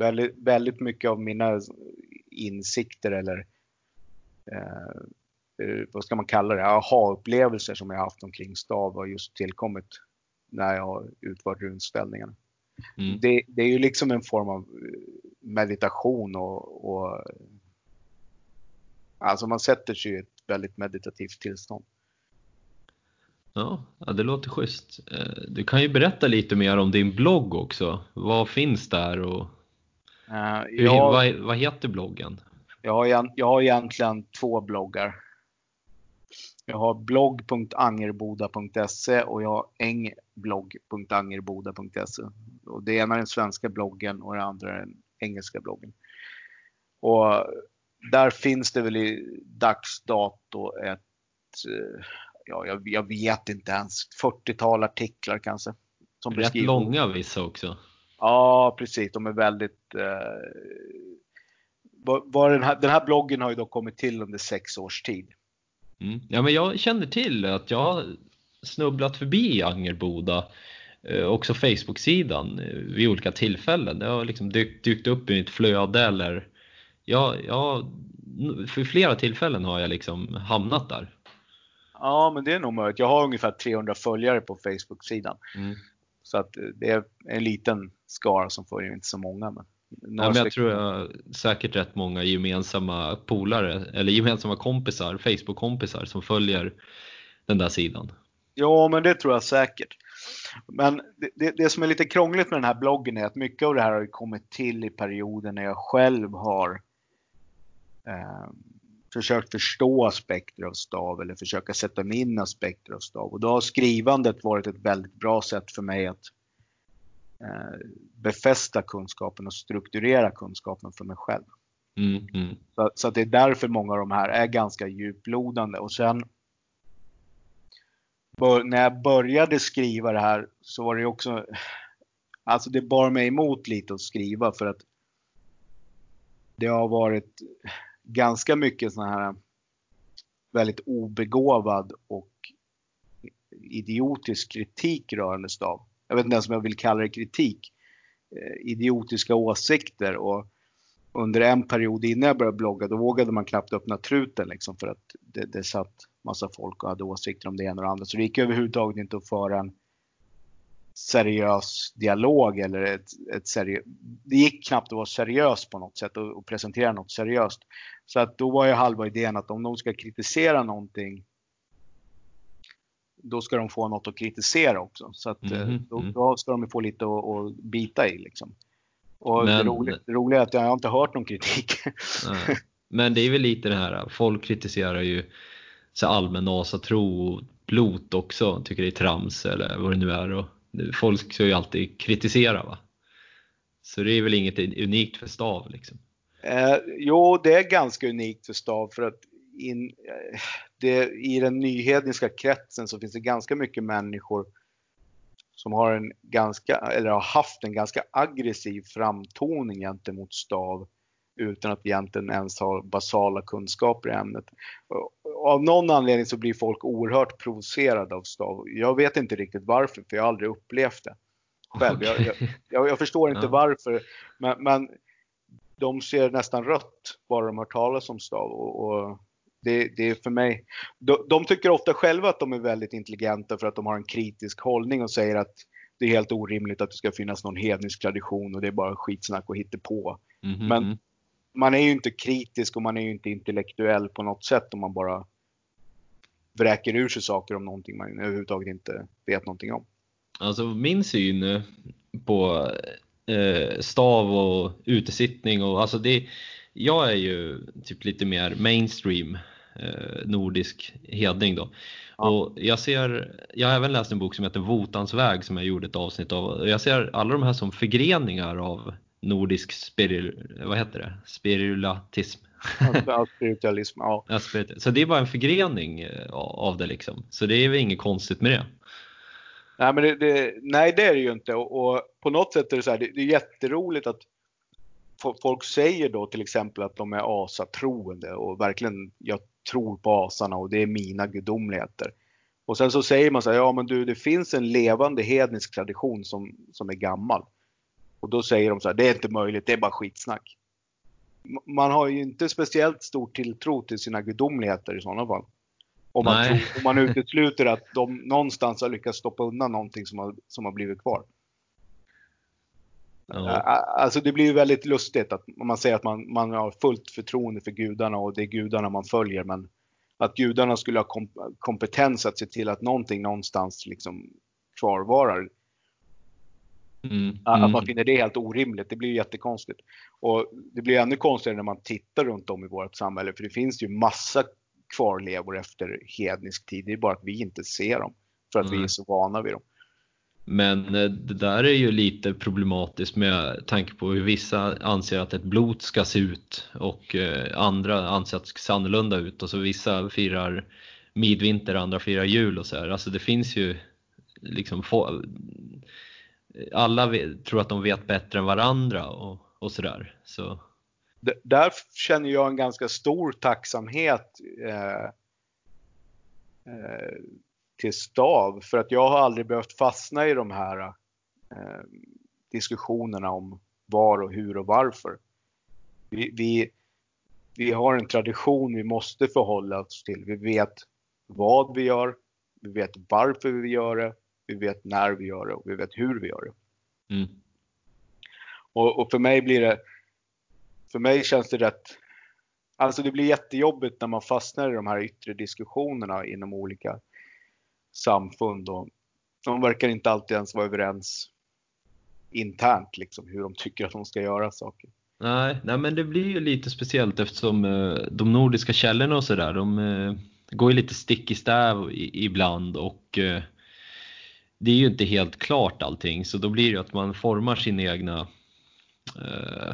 väldigt, väldigt mycket av mina insikter eller eh, eh, vad ska man kalla det, aha-upplevelser som jag haft omkring stav har just tillkommit när jag har utfört runställningarna. Mm. Det, det, är ju liksom en form av eh, meditation och, och alltså man sätter sig i ett väldigt meditativt tillstånd. Ja, ja, det låter schysst. Eh, du kan ju berätta lite mer om din blogg också. Vad finns där och hur, jag, vad, vad heter bloggen? Jag har, jag har egentligen två bloggar. Jag har blogg.angerboda.se och jag har engblogg.angerboda.se. Och det ena är den svenska bloggen och det andra är den engelska bloggen. Och där finns det väl i dagsdato ett, eh, ja, jag, jag vet inte ens, 40-tal artiklar kanske. Som Rätt beskriver. långa vissa också. Ja, precis. De är väldigt eh, var den, här, den här bloggen har ju då kommit till under sex års tid. Mm. Ja, men jag känner till att jag har snubblat förbi Angerboda, eh, också Facebook-sidan eh, vid olika tillfällen. Det har liksom dykt, dykt upp i mitt flöde eller ja, ja, för flera tillfällen har jag liksom hamnat där. Ja, men det är nog möjligt. Jag har ungefär 300 följare på Facebook-sidan. Mm. Så att eh, det är en liten skara som följer, inte så många. Men... Ja, men jag tror jag säkert rätt många gemensamma polare eller gemensamma kompisar, Facebook-kompisar som följer den där sidan. Ja, men det tror jag säkert. Men det, det, det, som är lite krångligt med den här bloggen är att mycket av det här har kommit till i perioden när jag själv har eh, försökt förstå aspekter av stav eller försöka sätta mig in aspekter av stav. Och då har skrivandet varit ett väldigt bra sätt för mig att befästa kunskapen och strukturera kunskapen för mig själv. Mm, mm. Så, så det är därför många av de här är ganska djuplodande. Och sen bör, när jag började skriva det här så var det också Alltså det bar mig emot lite att skriva för att det har varit ganska mycket sån här väldigt obegåvad och idiotisk kritik rörande stav. Jag vet inte ens om jag vill kalla det kritik. Eh, idiotiska åsikter och under en period innan jag började blogga då vågade man knappt öppna truten liksom för att det, det satt massa folk och hade åsikter om det ena och det andra. Så det gick överhuvudtaget inte att föra en seriös dialog eller ett, ett seriöst... Det gick knappt att vara seriös på något sätt och, och, presentera något seriöst. Så att då var ju halva idén att om de ska kritisera någonting då ska de få något att kritisera också. Så att mm, då, mm. då, ska de få lite att, att bita i liksom. Och Men... det, roliga, det roliga är att jag har inte hört någon kritik. Men det är väl lite det här, folk kritiserar ju så allmän asatro och blot också, tycker det är trams eller vad det nu är. Och folk ska ju alltid kritisera va? Så det är väl inget unikt för stav liksom? Eh, jo, det är ganska unikt för stav för att in, eh, det, i den nyhedniska kretsen så finns det ganska mycket människor som har en ganska, eller har haft en ganska aggressiv framtoning gentemot stav utan att egentligen ens ha basala kunskaper i ämnet. Av någon anledning så blir folk oerhört provocerade av stav. Jag vet inte riktigt varför, för jag har aldrig upplevt det själv. Okay. Jag, jag, jag, förstår inte ja. varför, men, men, de ser nästan rött bara de hör talas om stav. Och, och det, det, är för mig, de, de, tycker ofta själva att de är väldigt intelligenta för att de har en kritisk hållning och säger att det är helt orimligt att det ska finnas någon hednisk tradition och det är bara skitsnack och hittepå. Mm -hmm. Men man är ju inte kritisk och man är ju inte intellektuell på något sätt om man bara vräker ur sig saker om någonting man överhuvudtaget inte vet någonting om. Alltså min syn eh, på eh, stav och utesittning och alltså det, jag är ju typ lite mer mainstream nordisk hedning då. Ja. Och jag ser, jag har även läst en bok som heter Votans väg som jag gjorde ett avsnitt av. Jag ser alla de här som förgreningar av nordisk spiril, vad heter det? spirulatism. Spiritualism, ja. ja så det är bara en förgrening eh, av det liksom. Så det är väl inget konstigt med det. Nej, men det, det, nej, det är det ju inte. Och, och, på något sätt är det så här, det, det är jätteroligt att folk säger då till exempel att de är asatroende och verkligen, jag tror på asarna och det är mina gudomligheter. Och sen så säger man så här, ja men du det finns en levande hednisk tradition som, som är gammal. Och då säger de så här, det är inte möjligt, det är bara skitsnack. Man har ju inte speciellt stor tilltro till sina gudomligheter i sådana fall. Om man, tror, om man utesluter att de någonstans har lyckats stoppa undan någonting som har, som har blivit kvar. Ja. Alltså det blir ju väldigt lustigt att man säger att man, man har fullt förtroende för gudarna och det är gudarna man följer men att gudarna skulle ha kompetens att se till att någonting någonstans liksom kvarvarar. Mm. Att man mm. finner det helt orimligt, det blir ju jättekonstigt. Och det blir ännu konstigare när man tittar runt om i vårt samhälle för det finns ju massa kvarlevor efter hednisk tid. Det är bara att vi inte ser dem för att mm. vi är så vana vid dem. Men eh, det där är ju lite problematiskt med tanke på hur vissa anser att ett blot ska se ut och eh, andra anser att det ska se annorlunda ut och så vissa firar midvinter, andra firar jul och så här. Alltså det finns ju liksom alla tror att de vet bättre än varandra och, och sådär. Så. Där känner jag en ganska stor tacksamhet eh, eh, till stav för att jag har aldrig behövt fastna i de här eh, diskussionerna om var och hur och varför. Vi, vi, vi har en tradition vi måste förhålla oss till. Vi vet vad vi gör, vi vet varför vi gör det, vi vet när vi gör det och vi vet hur vi gör det. Mm. Och, och, för mig blir det, för mig känns det rätt, alltså det blir jättejobbigt när man fastnar i de här yttre diskussionerna inom olika samfund och de verkar inte alltid ens vara överens internt liksom hur de tycker att de ska göra saker. Nej, nej men det blir ju lite speciellt eftersom eh, de nordiska källorna och sådär, de eh, går ju lite stick i stäv ibland och eh, det är ju inte helt klart allting så då blir det ju att man formar sina egna eh,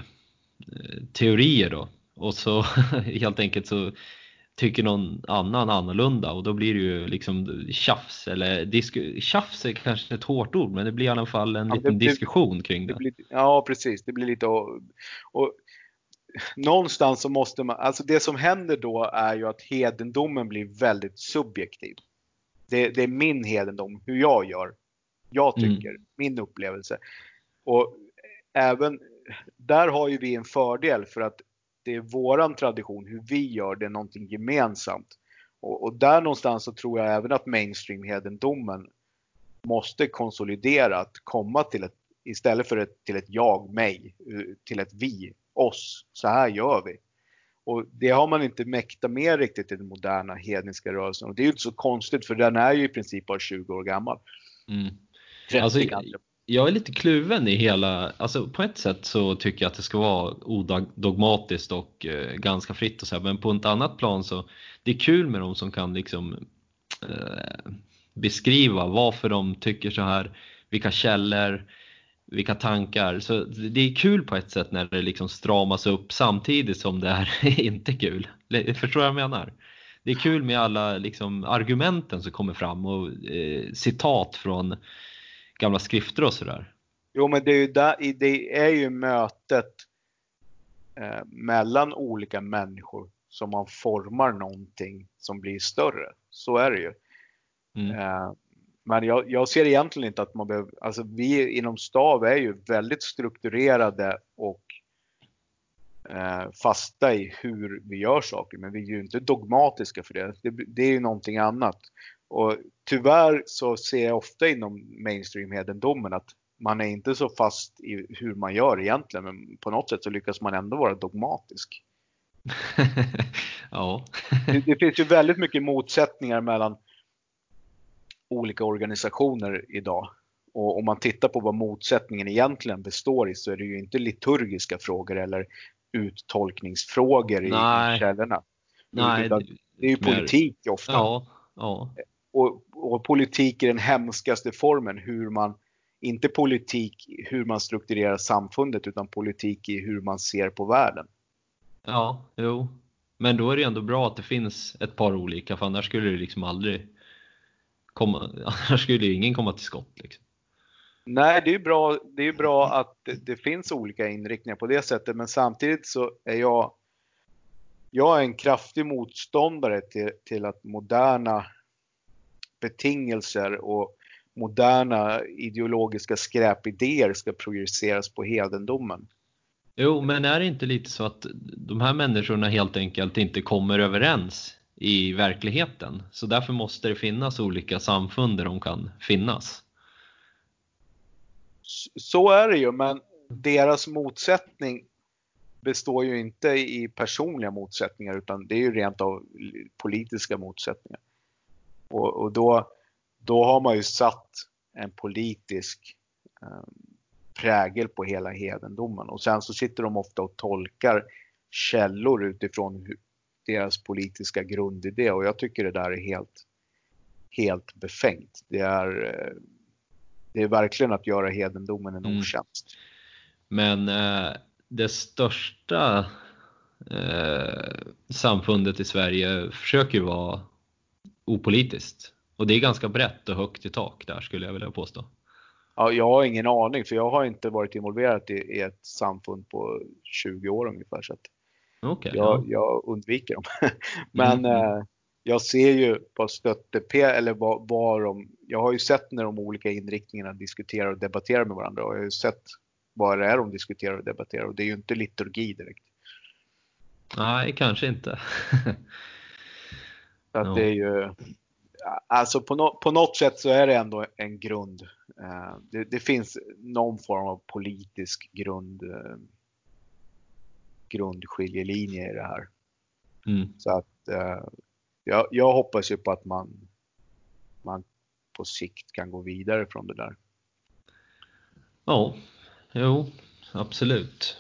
eh, teorier då och så helt enkelt så tycker någon annan annorlunda och då blir det ju liksom tjafs eller disku, tjafs är kanske ett hårt ord men det blir i alla fall en ja, liten det, diskussion kring det. det blir, ja precis, det blir lite och, och någonstans så måste man, alltså det som händer då är ju att hedendomen blir väldigt subjektiv. Det, det är min hedendom, hur jag gör. Jag mm. tycker, mm. min upplevelse. Och även där har ju vi en fördel för att det är våran tradition, hur vi gör det, någonting gemensamt. Och, och där någonstans så tror jag även att mainstream-hedendomen måste konsolidera, att komma till ett, istället för ett, till ett jag, mig, till ett vi, oss. Så här gör vi. Och det har man inte mäktat med riktigt i den moderna hedniska rörelsen. Och det är ju inte så konstigt för den är ju i princip bara 20 år gammal. Mm. Alltså, jag är lite kluven i hela, alltså på ett sätt så tycker jag att det ska vara odogmatiskt och eh, ganska fritt och så här, men på ett annat plan så det är kul med de som kan liksom eh, beskriva varför de tycker så här, vilka källor, vilka tankar. Så det är kul på ett sätt när det liksom stramas upp samtidigt som det är inte kul. Förstår du vad jag menar? Det är kul med alla liksom argumenten som kommer fram och eh, citat från gamla skrifter och sådär. Jo, men det är ju, där, det är ju mötet eh, mellan olika människor som man formar någonting som blir större. Så är det ju. Mm. Eh, men jag, jag, ser egentligen inte att man behöver, alltså vi inom STAV är ju väldigt strukturerade och eh, fasta i hur vi gör saker, men vi är ju inte dogmatiska för det. Det, det är ju någonting annat. Och tyvärr så ser jag ofta inom mainstream-hedendomen att man är inte så fast i hur man gör egentligen, men på något sätt så lyckas man ändå vara dogmatisk. ja. det, det, finns ju väldigt mycket motsättningar mellan olika organisationer idag. Och om man tittar på vad motsättningen egentligen består i så är det ju inte liturgiska frågor eller uttolkningsfrågor i Nej. källorna. Nej, det är ju politik ofta. Ja, ja och, och, politik är den hemskaste formen. Hur man, inte politik hur man strukturerar samfundet utan politik i hur man ser på världen. Ja, jo. Men då är det ändå bra att det finns ett par olika för annars skulle det liksom aldrig komma, annars skulle ingen komma till skott. Liksom. Nej, det är bra, det är bra att det, det, finns olika inriktningar på det sättet men samtidigt så är jag jag är en kraftig motståndare till, till att moderna betingelser och moderna ideologiska skräpidéer ska projiceras på hedendomen. Jo, men är det inte lite så att de här människorna helt enkelt inte kommer överens i verkligheten? Så därför måste det finnas olika samfund där de kan finnas? Så är det ju, men deras motsättning består ju inte i personliga motsättningar utan det är ju rent av politiska motsättningar. Och, och då, då har man ju satt en politisk eh, prägel på hela hedendomen och sen så sitter de ofta och tolkar källor utifrån deras politiska grundidé och jag tycker det där är helt, helt befängt. Det är, eh, det är verkligen att göra hedendomen en mm. otjänst. Men eh, det största eh, samfundet i Sverige försöker ju vara opolitiskt. Och det är ganska brett och högt i tak där skulle jag vilja påstå. Ja, jag har ingen aning för jag har inte varit involverad i, i ett samfund på 20 år ungefär. Så okay, jag, ja. jag, undviker dem. Men mm. eh, jag ser ju vad stötte eller vad, vad de, jag har ju sett när de olika inriktningarna diskuterar och debatterar med varandra och jag har ju sett vad det är de diskuterar och debatterar och det är ju inte liturgi direkt. Nej, kanske inte. Så att ja. det är ju, alltså på, no, på något sätt så är det ändå en grund. Uh, det, det, finns någon form av politisk grund, uh, grundskiljelinje i det här. Mm. Så att uh, jag, jag, hoppas ju på att man, man på sikt kan gå vidare från det där. Ja, jo, absolut.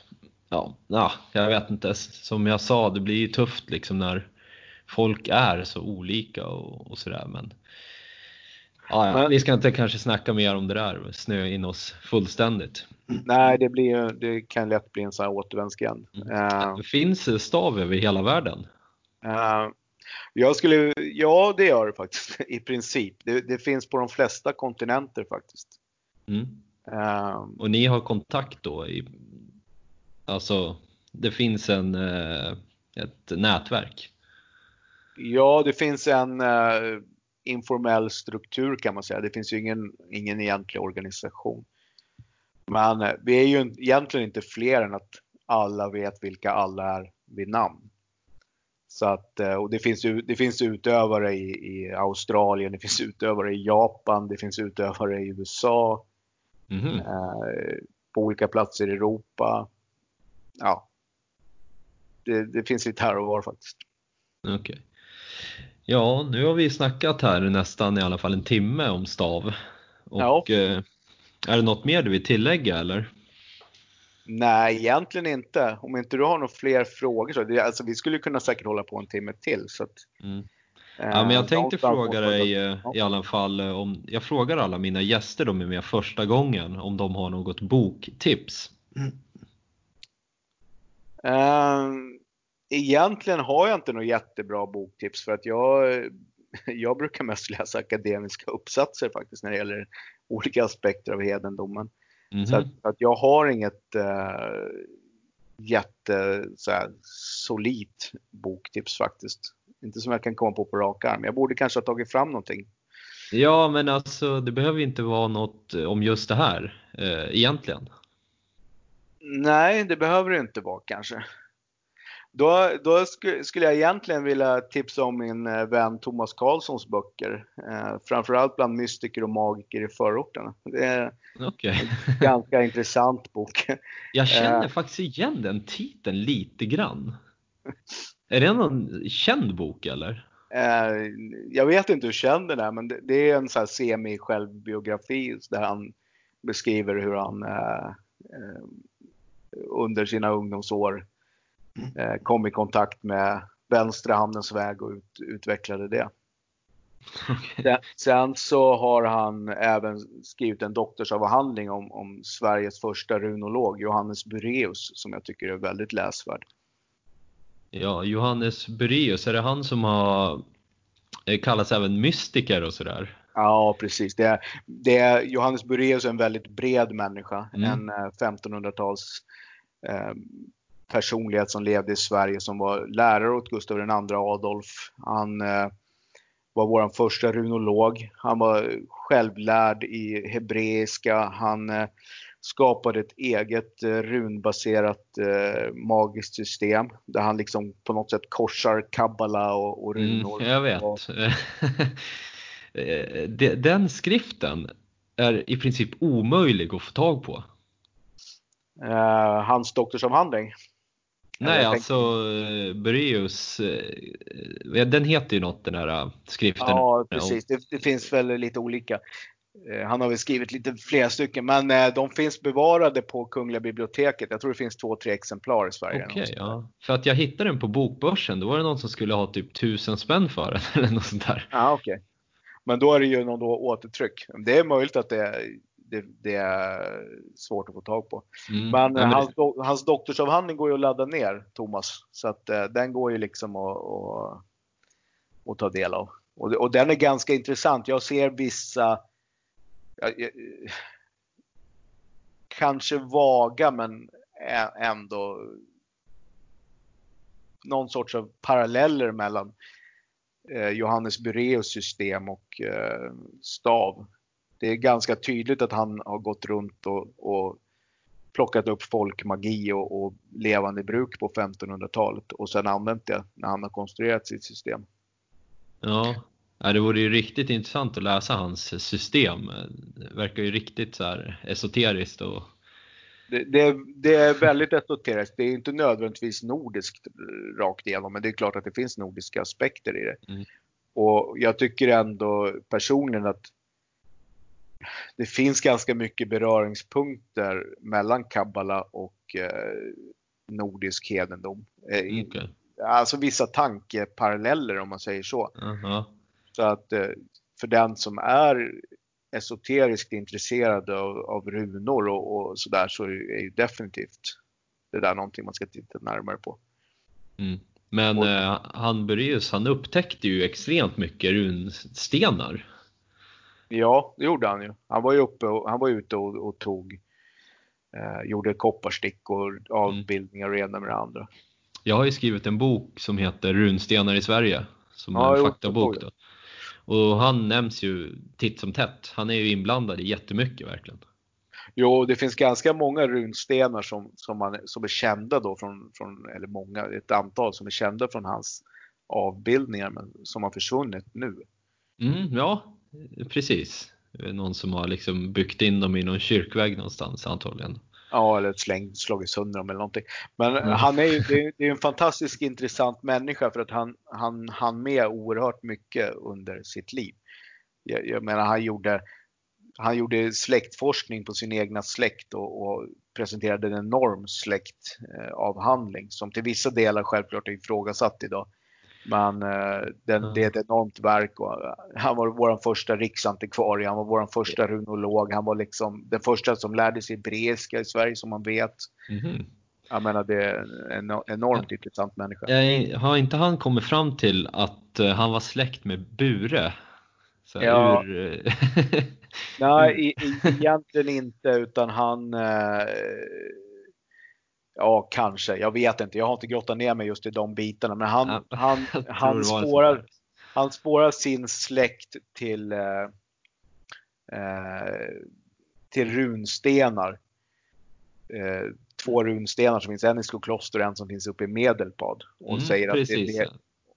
Ja, ja, jag vet inte. Som jag sa, det blir ju tufft liksom när folk är så olika och, och sådär. Men, ja, men, vi ska inte kanske snacka mer om det där snöa in oss fullständigt. Nej, det, blir, det kan lätt bli en sån här återvändsgränd. Mm. Uh, finns stav över hela världen? Uh, Jag skulle, ja det gör det faktiskt i princip. Det, det finns på de flesta kontinenter faktiskt. Mm. Um, och ni har kontakt då? I, alltså, det finns en, uh, ett nätverk? Ja, det finns en uh, informell struktur kan man säga. Det finns ju ingen, ingen egentlig organisation. Men uh, vi är ju egentligen inte fler än att alla vet vilka alla är vid namn. Så att, eh, och det, finns, det finns utövare i, i Australien, det finns utövare i Japan, det finns utövare i USA. Mm. Eh, på olika platser i Europa. Ja. Det, det finns lite här och var faktiskt. Okej. Okay. Ja, nu har vi snackat här nästan i alla fall en timme om stav. Och ja. eh, är det något mer du vill tillägga eller? Nej, egentligen inte. Om inte du har några fler frågor så. Det, alltså, vi skulle kunna säkert hålla på en timme till. Så att, mm. Ja, men jag eh, tänkte fråga dig eh, i alla fall eh, om, jag frågar alla mina gäster de är med första gången om de har något boktips. Mm. Uh, egentligen har jag inte något jättebra boktips för att jag, jag brukar mest läsa akademiska uppsatser faktiskt när det gäller olika aspekter av hedendomen. Mm -hmm. Så att, att, jag har inget uh, jätte så här, solidt boktips faktiskt. Inte som jag kan komma på på rak arm. Jag borde kanske ha tagit fram någonting. Ja, men alltså det behöver inte vara något eh, om just det här eh, egentligen. Nej, det behöver det inte vara kanske. Då, då skulle jag egentligen vilja tipsa om min eh, vän Thomas Karlssons böcker. Eh, framförallt bland mystiker och magiker i förorten. Det är okay. en ganska intressant bok. Jag känner eh. faktiskt igen den titeln lite grann. Är det någon känd bok eller? Eh, jag vet inte hur känd den är men det, det är en semi-självbiografi där han beskriver hur han eh, eh under sina ungdomsår. Eh, kom i kontakt med Vänstra Hamnens väg och ut, utvecklade det. Okay. Sen så har han även skrivit en doktorsavhandling om, om Sveriges första runolog, Johannes Bureus, som jag tycker är väldigt läsvärd. Ja, Johannes Bureus, är det han som har eh, kallats även mystiker och sådär? Ja, precis. Det är, det är, Johannes Bureus är en väldigt bred människa, mm. en 1500-tals eh, personlighet som levde i Sverige som var lärare åt Gustav II Adolf. Han eh, var vår första runolog. Han var självlärd i hebreiska. Han eh, skapade ett eget eh, runbaserat eh, magiskt system där han liksom på något sätt korsar kabbala och, och mm, runor. Mm, jag vet. Eh, den skriften är i princip omöjlig att få tag på. Uh, hans doktorsavhandling. Nej, alltså tänkte... Bureus, eh, den heter ju något den här eh, skriften. Ja, precis. Det, det, finns väl lite olika. Eh, han har väl skrivit lite flera stycken, men de finns bevarade på Kungliga biblioteket. Jag tror det finns två, tre exemplar i Sverige. Okej, okay, ja. För att jag hittade den på Bokbörsen, då var det någon som skulle ha typ tusen spänn för den eller något sånt där. Ja, okej. Okay. Men då är det ju någon då återtryck. Det är möjligt att det är det, det, är svårt att få tag på. Mm. Men, men hans, det... hans doktorsavhandling går ju att ladda ner, Thomas. Så att uh, den går ju liksom att, att, att ta del av. Och, och, den är ganska intressant. Jag ser vissa jag, kanske vaga men ändå någon sorts av paralleller mellan eh, Johannes Bureus system och eh, stav det är ganska tydligt att han har gått runt och, och plockat upp folkmagi och, och levande bruk på 1500-talet och sen använt det när han har konstruerat sitt system. Ja, det vore ju riktigt intressant att läsa hans system. Det verkar ju riktigt så här esoteriskt och det, det, det, är väldigt esoteriskt. Det är inte nödvändigtvis nordiskt rakt igenom, men det är klart att det finns nordiska aspekter i det. Mm. Och jag tycker ändå personligen att det finns ganska mycket beröringspunkter mellan kabbala och eh, nordisk hedendom. Eh, okay. Alltså vissa tankeparalleller om man säger så. Uh -huh. Så att eh, för den som är esoteriskt intresserad av, av runor och, och sådär så är ju definitivt det där någonting man ska titta närmare på. Mm. Men eh, han Bureus, han upptäckte ju extremt mycket runstenar. Ja, det gjorde han ju. Han var ju uppe och, han var ute och, och tog, eh, gjorde kopparstickor, avbildningar och det ena med det andra. Jag har ju skrivit en bok som heter Runstenar i Sverige, som ja, är en faktabok. Då. Och han nämns ju titt som tätt. Han är ju inblandad i jättemycket verkligen. Jo, det finns ganska många runstenar som, som, man, som är kända då från, från, eller många, ett antal som är kända från hans avbildningar men som har försvunnit nu. Mm, ja, precis. Någon som har liksom byggt in dem i någon kyrkvägg någonstans antagligen. Ja, eller slängt, slagit sönder dem eller någonting. Men mm. han är ju det är, en fantastiskt intressant människa för att han, han han med oerhört mycket under sitt liv. Jag, jag menar, han gjorde, han gjorde släktforskning på sin egna släkt och, och presenterade en enorm släktavhandling som till vissa delar självklart är ifrågasatt idag. Men eh, den, mm. det är ett enormt verk och eh, han var vår första riksantikvarie, han var vår första runolog, han var liksom den första som lärde sig hebreiska i Sverige som man vet. Mm. Jag menar det är en enormt ja. intressant människa. Har inte han kommit fram till att eh, han var släkt med Bure? Så ja. Ur... Nej, egentligen inte utan han eh, Ja, kanske. Jag vet inte. Jag har inte grottat ner mig just i de bitarna. Men han, ja, han, han, spårar, han spårar sin släkt till, eh, eh, till runstenar. Eh, två runstenar som finns, en i Skokloster och en som finns uppe i Medelpad. Och mm, säger att det, det,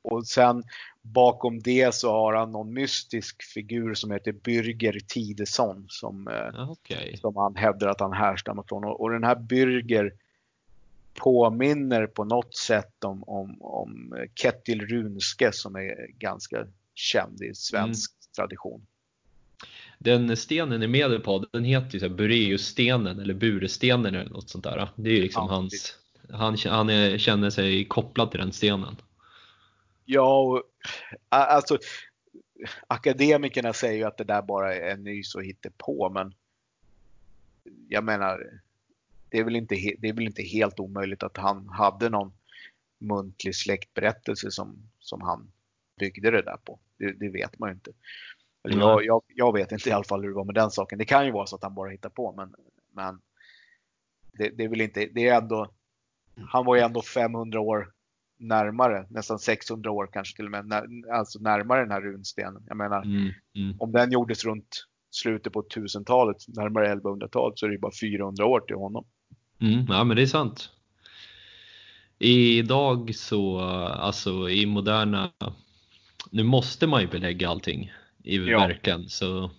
och sen bakom det så har han någon mystisk figur som heter Bürger Tidesson som, eh, okay. som han hävdar att han härstammar från. Och, och den här Bürger påminner på något sätt om, om, om Kettil Runske som är ganska känd i svensk mm. tradition. Den stenen i Medelpad, den heter ju Bureusstenen eller Burestenen eller något sånt där. Det är ju liksom ja, hans, han, han är, känner sig kopplad till den stenen. Ja, alltså akademikerna säger ju att det där bara är nys och på men jag menar det är, väl inte, det är väl inte helt omöjligt att han hade någon muntlig släktberättelse som, som han byggde det där på. Det, det vet man ju inte. Eller jag, jag, jag, vet inte i alla fall hur det var med den saken. Det kan ju vara så att han bara hittar på men, men det, det är väl inte, det är ändå, han var ju ändå 500 år närmare, nästan 600 år kanske till och med, när, alltså närmare den här runstenen. Jag menar, mm, mm. om den gjordes runt slutet på 1000-talet, närmare 1100-talet, så är det ju bara 400 år till honom. Mm, ja men det är sant. Idag så, alltså i moderna, nu måste man ju belägga allting i ja. verken så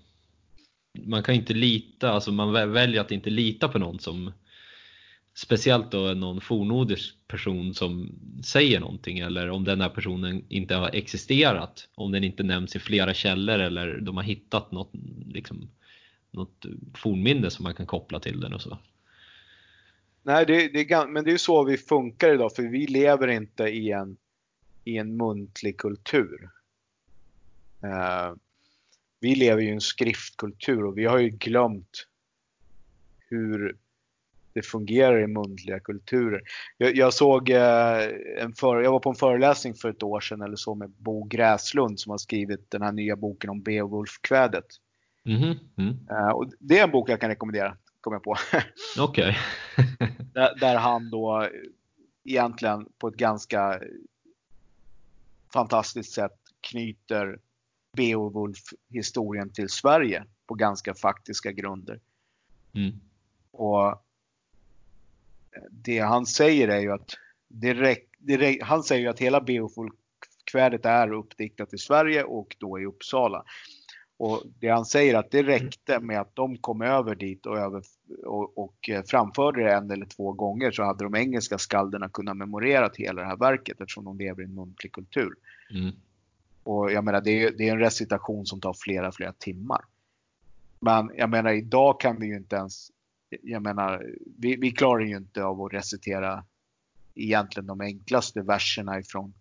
man kan inte lita, alltså man väljer att inte lita på någon som speciellt då någon fornnordisk person som säger någonting eller om den här personen inte har existerat, om den inte nämns i flera källor eller de har hittat något, liksom, något fornminne som man kan koppla till den och så. Nej, det, det, men det är så vi funkar idag för vi lever inte i en, i en muntlig kultur. Uh, vi lever i en skriftkultur och vi har ju glömt hur det fungerar i muntliga kulturer. Jag, jag såg uh, en för, jag var på en föreläsning för ett år sedan eller så med Bo Gräslund som har skrivit den här nya boken om Beowulf-kvädet. Mm -hmm. mm. uh, och det är en bok jag kan rekommendera kom jag på. Okej. Där, där, han då egentligen på ett ganska fantastiskt sätt knyter Beowulf-historien till Sverige på ganska faktiska grunder. Mm. Och det han säger är ju att direkt, direkt, han säger ju att hela Beowulf-kvädet är uppdiktat i Sverige och då i Uppsala. Och det han säger att det räckte med att de kom över dit och, över, och, och eh, framförde det en eller två gånger så hade de engelska skalderna kunnat memorera hela det här verket eftersom de lever i en muntlig kultur. Mm. Och jag menar det är, det är en recitation som tar flera, flera timmar. Men jag menar idag kan vi ju inte ens, jag menar vi, vi klarar ju inte av att recitera egentligen de enklaste verserna ifrån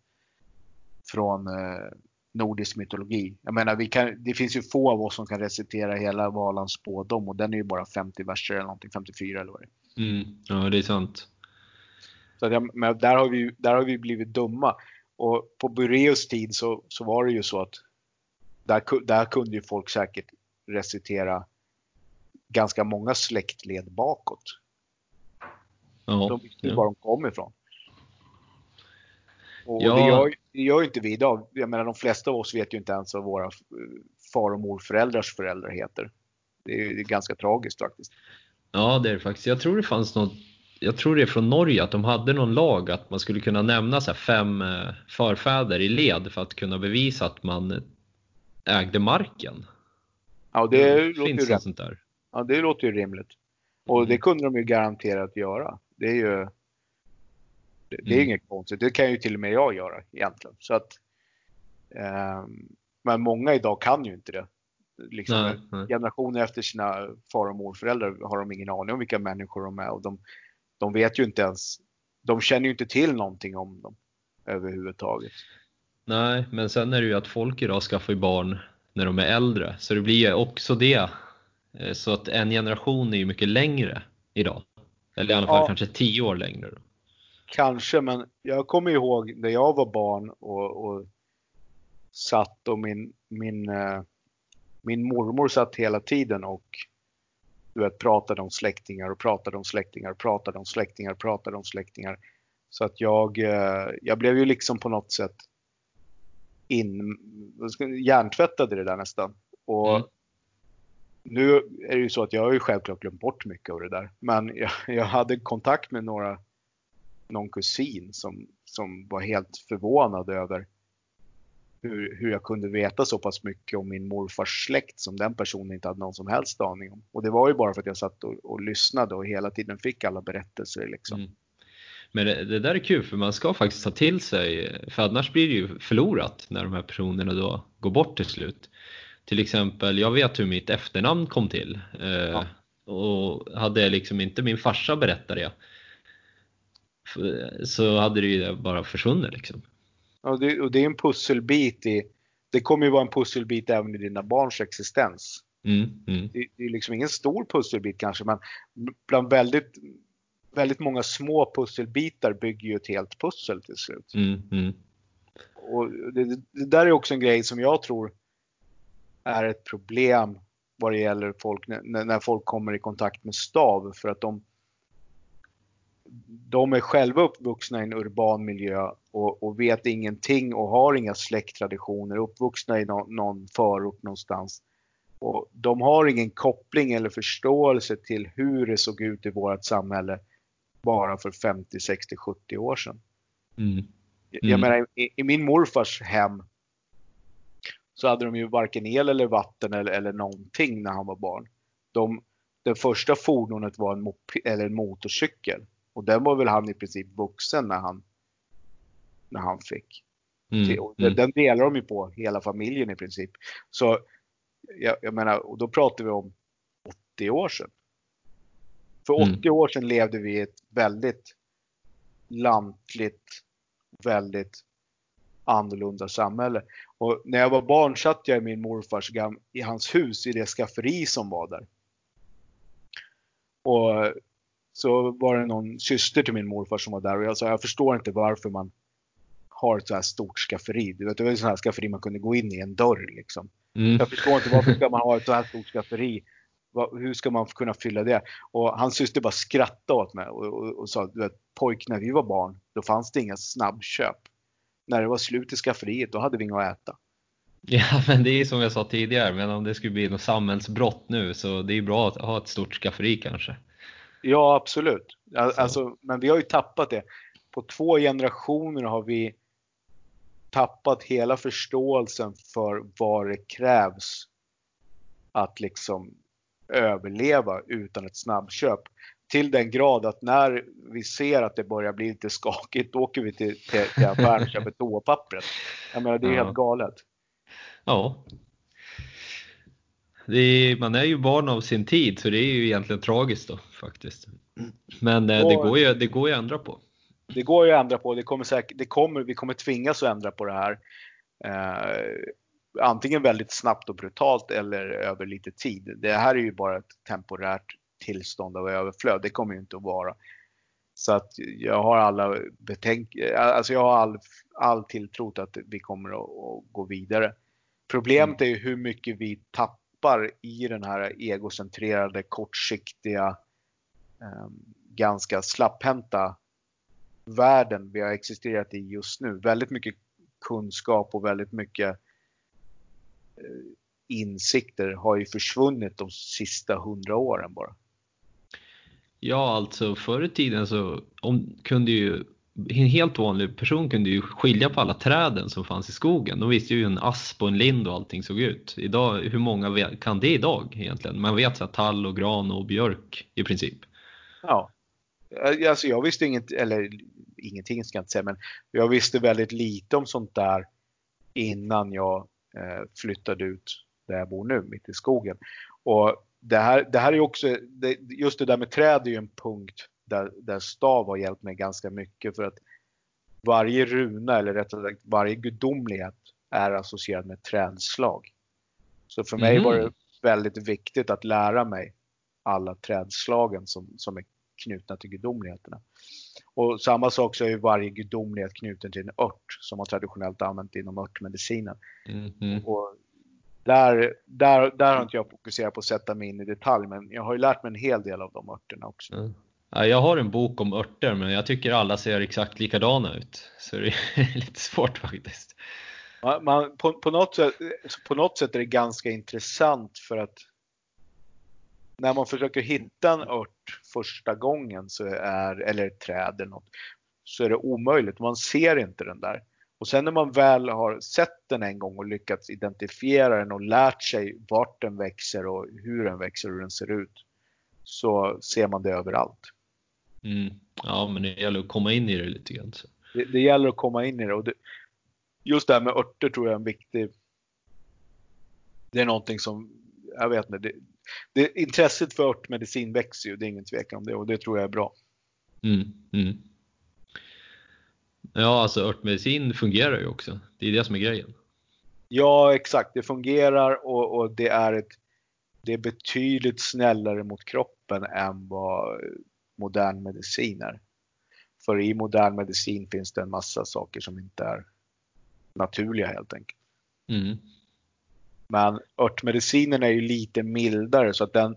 från eh, nordisk mytologi. Jag menar, vi kan, det finns ju få av oss som kan recitera hela Valans spådom och den är ju bara 50 verser eller någonting, 54 eller vad det är. Mm, ja, det är sant. Så att jag, men där har, vi, där har vi blivit dumma. Och på Bureus tid så, så var det ju så att där, där kunde ju folk säkert recitera ganska många släktled bakåt. Ja, de visste ju ja. var de kom ifrån. Och ja. det, gör, det gör inte vi idag. Jag menar de flesta av oss vet ju inte ens vad våra far och morföräldrars föräldrar heter. Det är, det är ganska tragiskt faktiskt. Ja, det är det faktiskt. Jag tror det fanns något jag tror det är från Norge, att de hade någon lag att man skulle kunna nämna så fem eh, förfäder i led för att kunna bevisa att man ägde marken. Ja, det, det låter finns ju sånt där. Ja, det låter ju rimligt. Och mm. det kunde de ju garanterat göra. Det är ju det, det är mm. inget konstigt. Det kan ju till och med jag göra egentligen. Så att, eh, men många idag kan ju inte det. Liksom, nej, nej. Generationer efter sina far och morföräldrar har de ingen aning om vilka människor de är och de, de vet ju inte ens, de känner ju inte till någonting om dem överhuvudtaget. Nej, men sen är det ju att folk idag skaffar ju barn när de är äldre, så det blir ju också det. Eh, så att en generation är ju mycket längre idag. Eller i alla fall ja, kanske tio år längre. Då. Kanske, men jag kommer ihåg när jag var barn och, och satt och min, min, eh, min mormor satt hela tiden och du vet, pratade om släktingar och pratade om släktingar, pratade om släktingar, pratade om släktingar. Så att jag, eh, jag blev ju liksom på något sätt in, hjärntvättad i det där nästan. Och mm. nu är det ju så att jag har ju självklart glömt bort mycket av det där. Men jag, jag hade kontakt med några, någon kusin som, som var helt förvånad över hur, hur jag kunde veta så pass mycket om min morfars släkt som den personen inte hade någon som helst aning om. Och det var ju bara för att jag satt och, och lyssnade och hela tiden fick alla berättelser liksom. Mm. Men det, det, där är kul för man ska faktiskt ta till sig, för annars blir det ju förlorat när de här personerna då går bort till slut. Till exempel, jag vet hur mitt efternamn kom till eh, ja. och hade liksom inte min farsa berättat det så hade det ju bara försvunnit liksom. Ja, det, och det är en pusselbit i, det kommer ju vara en pusselbit även i dina barns existens. Mm, mm. Det, det, är liksom ingen stor pusselbit kanske, men bland väldigt, väldigt många små pusselbitar bygger ju ett helt pussel till slut. Mm, mm. och det, det, där är också en grej som jag tror är ett problem vad det gäller folk, när, när folk kommer i kontakt med stav för att de de är själva uppvuxna i en urban miljö och, och, vet ingenting och har inga släkttraditioner, uppvuxna i no, någon förort någonstans. Och de har ingen koppling eller förståelse till hur det såg ut i vårt samhälle bara för 50, 60, 70 år sedan. Mm. Mm. Jag menar, i, i, min morfars hem så hade de ju varken el eller vatten eller, eller någonting när han var barn. De, det första fordonet var en, eller en motorcykel och den var väl han i princip vuxen när han, när han fick. Mm, mm. Den delar de ju på, hela familjen i princip. Så jag, jag menar, och då pratar vi om 80 år sedan. För 80 mm. år sedan levde vi i ett väldigt lantligt, väldigt annorlunda samhälle. Och när jag var barn satt jag i min morfars gam, i hans hus i det skafferi som var där. Och så var det någon syster till min morfar som var där och jag sa jag förstår inte varför man har ett så här stort skafferi. Du vet, det var ett sånt här skafferi man kunde gå in i en dörr liksom. Mm. Jag förstår inte varför ska man ha ett så här stort skafferi. Hur ska man kunna fylla det? Och hans syster bara skrattade åt mig och, och, och sa, du vet, pojk när vi var barn, då fanns det inga snabbköp. När det var slut i skafferiet, då hade vi inget att äta. Ja, men det är som jag sa tidigare, men om det skulle bli något samhällsbrott nu så det är bra att ha ett stort skafferi kanske. Ja, absolut. Alltså, men vi har ju tappat det. På två generationer har vi tappat hela förståelsen för vad det krävs att liksom överleva utan ett snabbköp. Till den grad att när vi ser att det börjar bli lite skakigt, då åker vi till, till, till affären och köper toapappret. Jag menar, det är ja. helt galet. Ja, är, man är ju barn av sin tid så det är ju egentligen tragiskt då faktiskt. Men eh, det, går ju, det går ju att ändra på. Det går ju att ändra på. Det kommer säkert, det kommer, vi kommer tvingas att ändra på det här. Eh, antingen väldigt snabbt och brutalt eller över lite tid. Det här är ju bara ett temporärt tillstånd av överflöd. Det kommer ju inte att vara. Så att jag har alla betänk alltså jag har all, all tilltro till att vi kommer att, att gå vidare. Problemet mm. är ju hur mycket vi tappar i den här egocentrerade, kortsiktiga, ehm, ganska slapphänta världen vi har existerat i just nu. Väldigt mycket kunskap och väldigt mycket eh, insikter har ju försvunnit de sista hundra åren bara. Ja, alltså förr i tiden så om, kunde ju en helt vanlig person kunde ju skilja på alla träden som fanns i skogen. De visste ju hur en asp och en lind och allting såg ut. Idag, hur många kan det idag egentligen? Man vet så här, tall och gran och björk i princip. Ja, eh, alltså jag visste inget, eller ingenting ska jag inte säga, men jag visste väldigt lite om sånt där innan jag eh, flyttade ut där jag bor nu, mitt i skogen. Och det här, det här är också, just det där med träd är ju en punkt där, där stav har hjälpt mig ganska mycket för att varje runa, eller rättare sagt varje gudomlighet är associerad med trädslag. Så för mig mm. var det mm. väldigt viktigt att lära mig alla trädslagen som, som är knutna till gudomligheterna. Och samma sak så är ju varje gudomlighet knuten till en ört som man traditionellt använt inom örtmedicinen. Mm. Och där, där, där har inte jag fokuserat på att sätta mig in i detalj, men jag har ju lärt mig en hel del av de örterna också. Mm. Jag har en bok om örter, men jag tycker alla ser exakt likadana ut. Så det är lite svårt faktiskt. Man, man, på, på, något sätt, på något sätt är det ganska intressant för att när man försöker hitta en ört första gången, så är, eller ett träd eller något, så är det omöjligt. Man ser inte den där. Och sen när man väl har sett den en gång och lyckats identifiera den och lärt sig vart den växer och hur den växer och hur den ser ut, så ser man det överallt. Mm. Ja, men det gäller att komma in i det lite grann. Det, det, gäller att komma in i det. Och det, just det här med örter tror jag är en viktig... Det är någonting som, jag vet inte, det, det, intresset för örtmedicin växer ju, det är ingen tvekan om det och det tror jag är bra. Mm, mm. Ja, alltså örtmedicin fungerar ju också. Det är det som är grejen. Ja, exakt. Det fungerar och, och det är ett det är betydligt snällare mot kroppen än vad modern medicin är. För i modern medicin finns det en massa saker som inte är naturliga helt enkelt. Mm. Men örtmedicinen är ju lite mildare så att den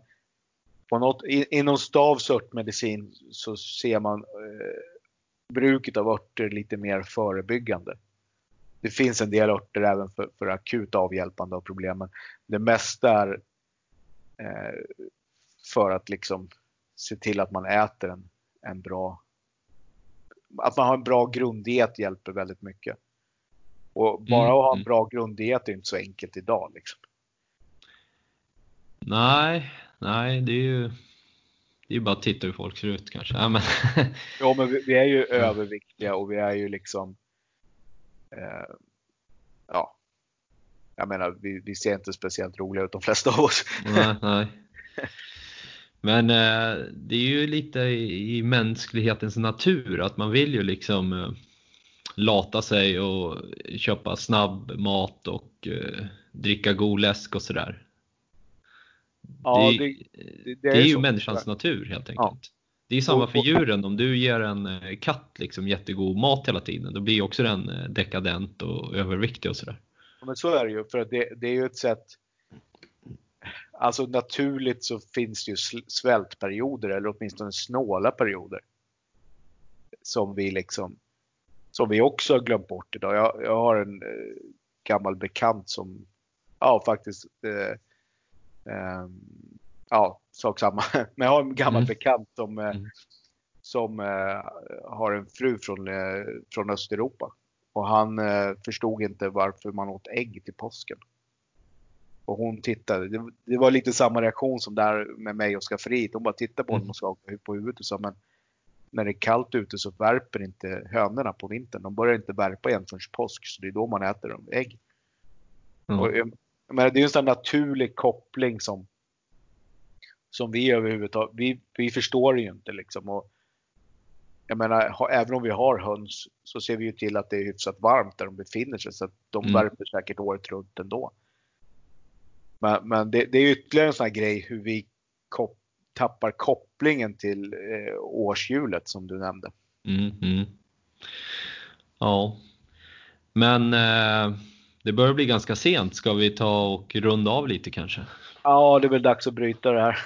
på något, inom Stavs örtmedicin så ser man eh, bruket av örter lite mer förebyggande. Det finns en del örter även för, för akut avhjälpande av problemen. Det mesta är eh, för att liksom se till att man äter en, en bra att man har en bra grunddiet hjälper väldigt mycket. Och bara mm. att ha en mm. bra grunddiet är inte så enkelt idag. Liksom. Nej, nej, det är ju det är bara att titta hur folk ser ut kanske. Ja, men, ja, men vi, vi, är ju överviktiga och vi är ju liksom eh, ja, jag menar, vi, vi, ser inte speciellt roliga ut de flesta av oss. Nej, nej. Men eh, det är ju lite i, i mänsklighetens natur att man vill ju liksom eh, lata sig och köpa snabb mat och eh, dricka god läsk och sådär. Ja, det, det, det, det, är, är ju människans natur helt enkelt. Ja. Det är samma för djuren, om du ger en eh, katt liksom jättegod mat hela tiden, då blir också den eh, dekadent och överviktig och sådär. Ja, men så är det ju, för det, det är ju ett sätt Alltså naturligt så finns det ju svältperioder eller åtminstone snåla perioder. Som vi liksom som vi också har glömt bort idag. Jag, jag har en eh, gammal bekant som, ja faktiskt, eh, eh, ja sak samma. Men jag har en gammal mm. bekant som, eh, mm. som eh, har en fru från, eh, från Östeuropa. Och han förstod inte varför man åt ägg till påsken. Och hon tittade. Det, det var lite samma reaktion som där med mig och skafferiet. Hon bara tittade på honom mm. och skakade på huvudet och sa men när det är kallt ute så värper inte hönorna på vintern. De börjar inte värpa igen förrän påsk, så det är då man äter dem, ägg. Mm. Och, men det är en sån naturlig koppling som, som vi överhuvudtaget, vi, vi förstår ju inte liksom. Och, jag menar, även om vi har höns så ser vi ju till att det är hyfsat varmt där de befinner sig så att de mm. värper säkert året runt ändå. Men, men det, det, är ytterligare en sån här grej hur vi kop, tappar kopplingen till eh, årshjulet som du nämnde. Mm, mm. Ja, men eh, det börjar bli ganska sent. Ska vi ta och runda av lite kanske? Ja, det är väl dags att bryta det här.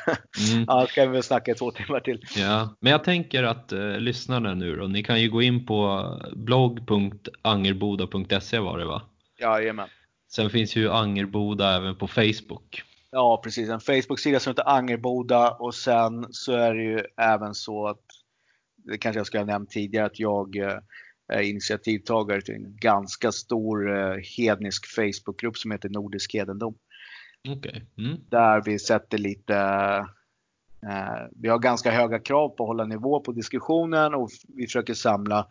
Mm. Ja, kan vi väl snacka i två timmar till. Ja, men jag tänker att eh, lyssnarna nu då, ni kan ju gå in på blogg.angerboda.se var det va? Jajamän. Sen finns ju Angerboda även på Facebook. Ja, precis. En Facebook-sida som heter Angerboda och sen så är det ju även så att, det kanske jag ska ha nämnt tidigare, att jag eh, är initiativtagare till en ganska stor eh, hednisk Facebookgrupp som heter Nordisk hedendom. Okej. Mm. Där vi sätter lite eh, vi har ganska höga krav på att hålla nivå på diskussionen och vi försöker samla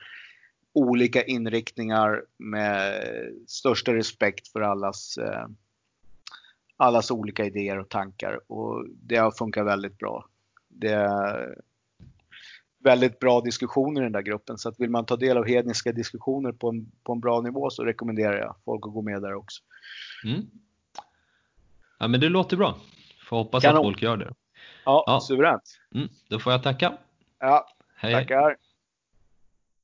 olika inriktningar med största respekt för allas, eh, allas olika idéer och tankar. Och det har funkat väldigt bra. Det är väldigt bra diskussioner i den där gruppen. Så att vill man ta del av hedniska diskussioner på en, på en bra nivå så rekommenderar jag folk att gå med där också. Mm. Ja men det låter bra. Får hoppas Kanon. att folk gör det. Ja, Ja. suveränt. Mm. Då får jag tacka. Ja, Hej. tackar.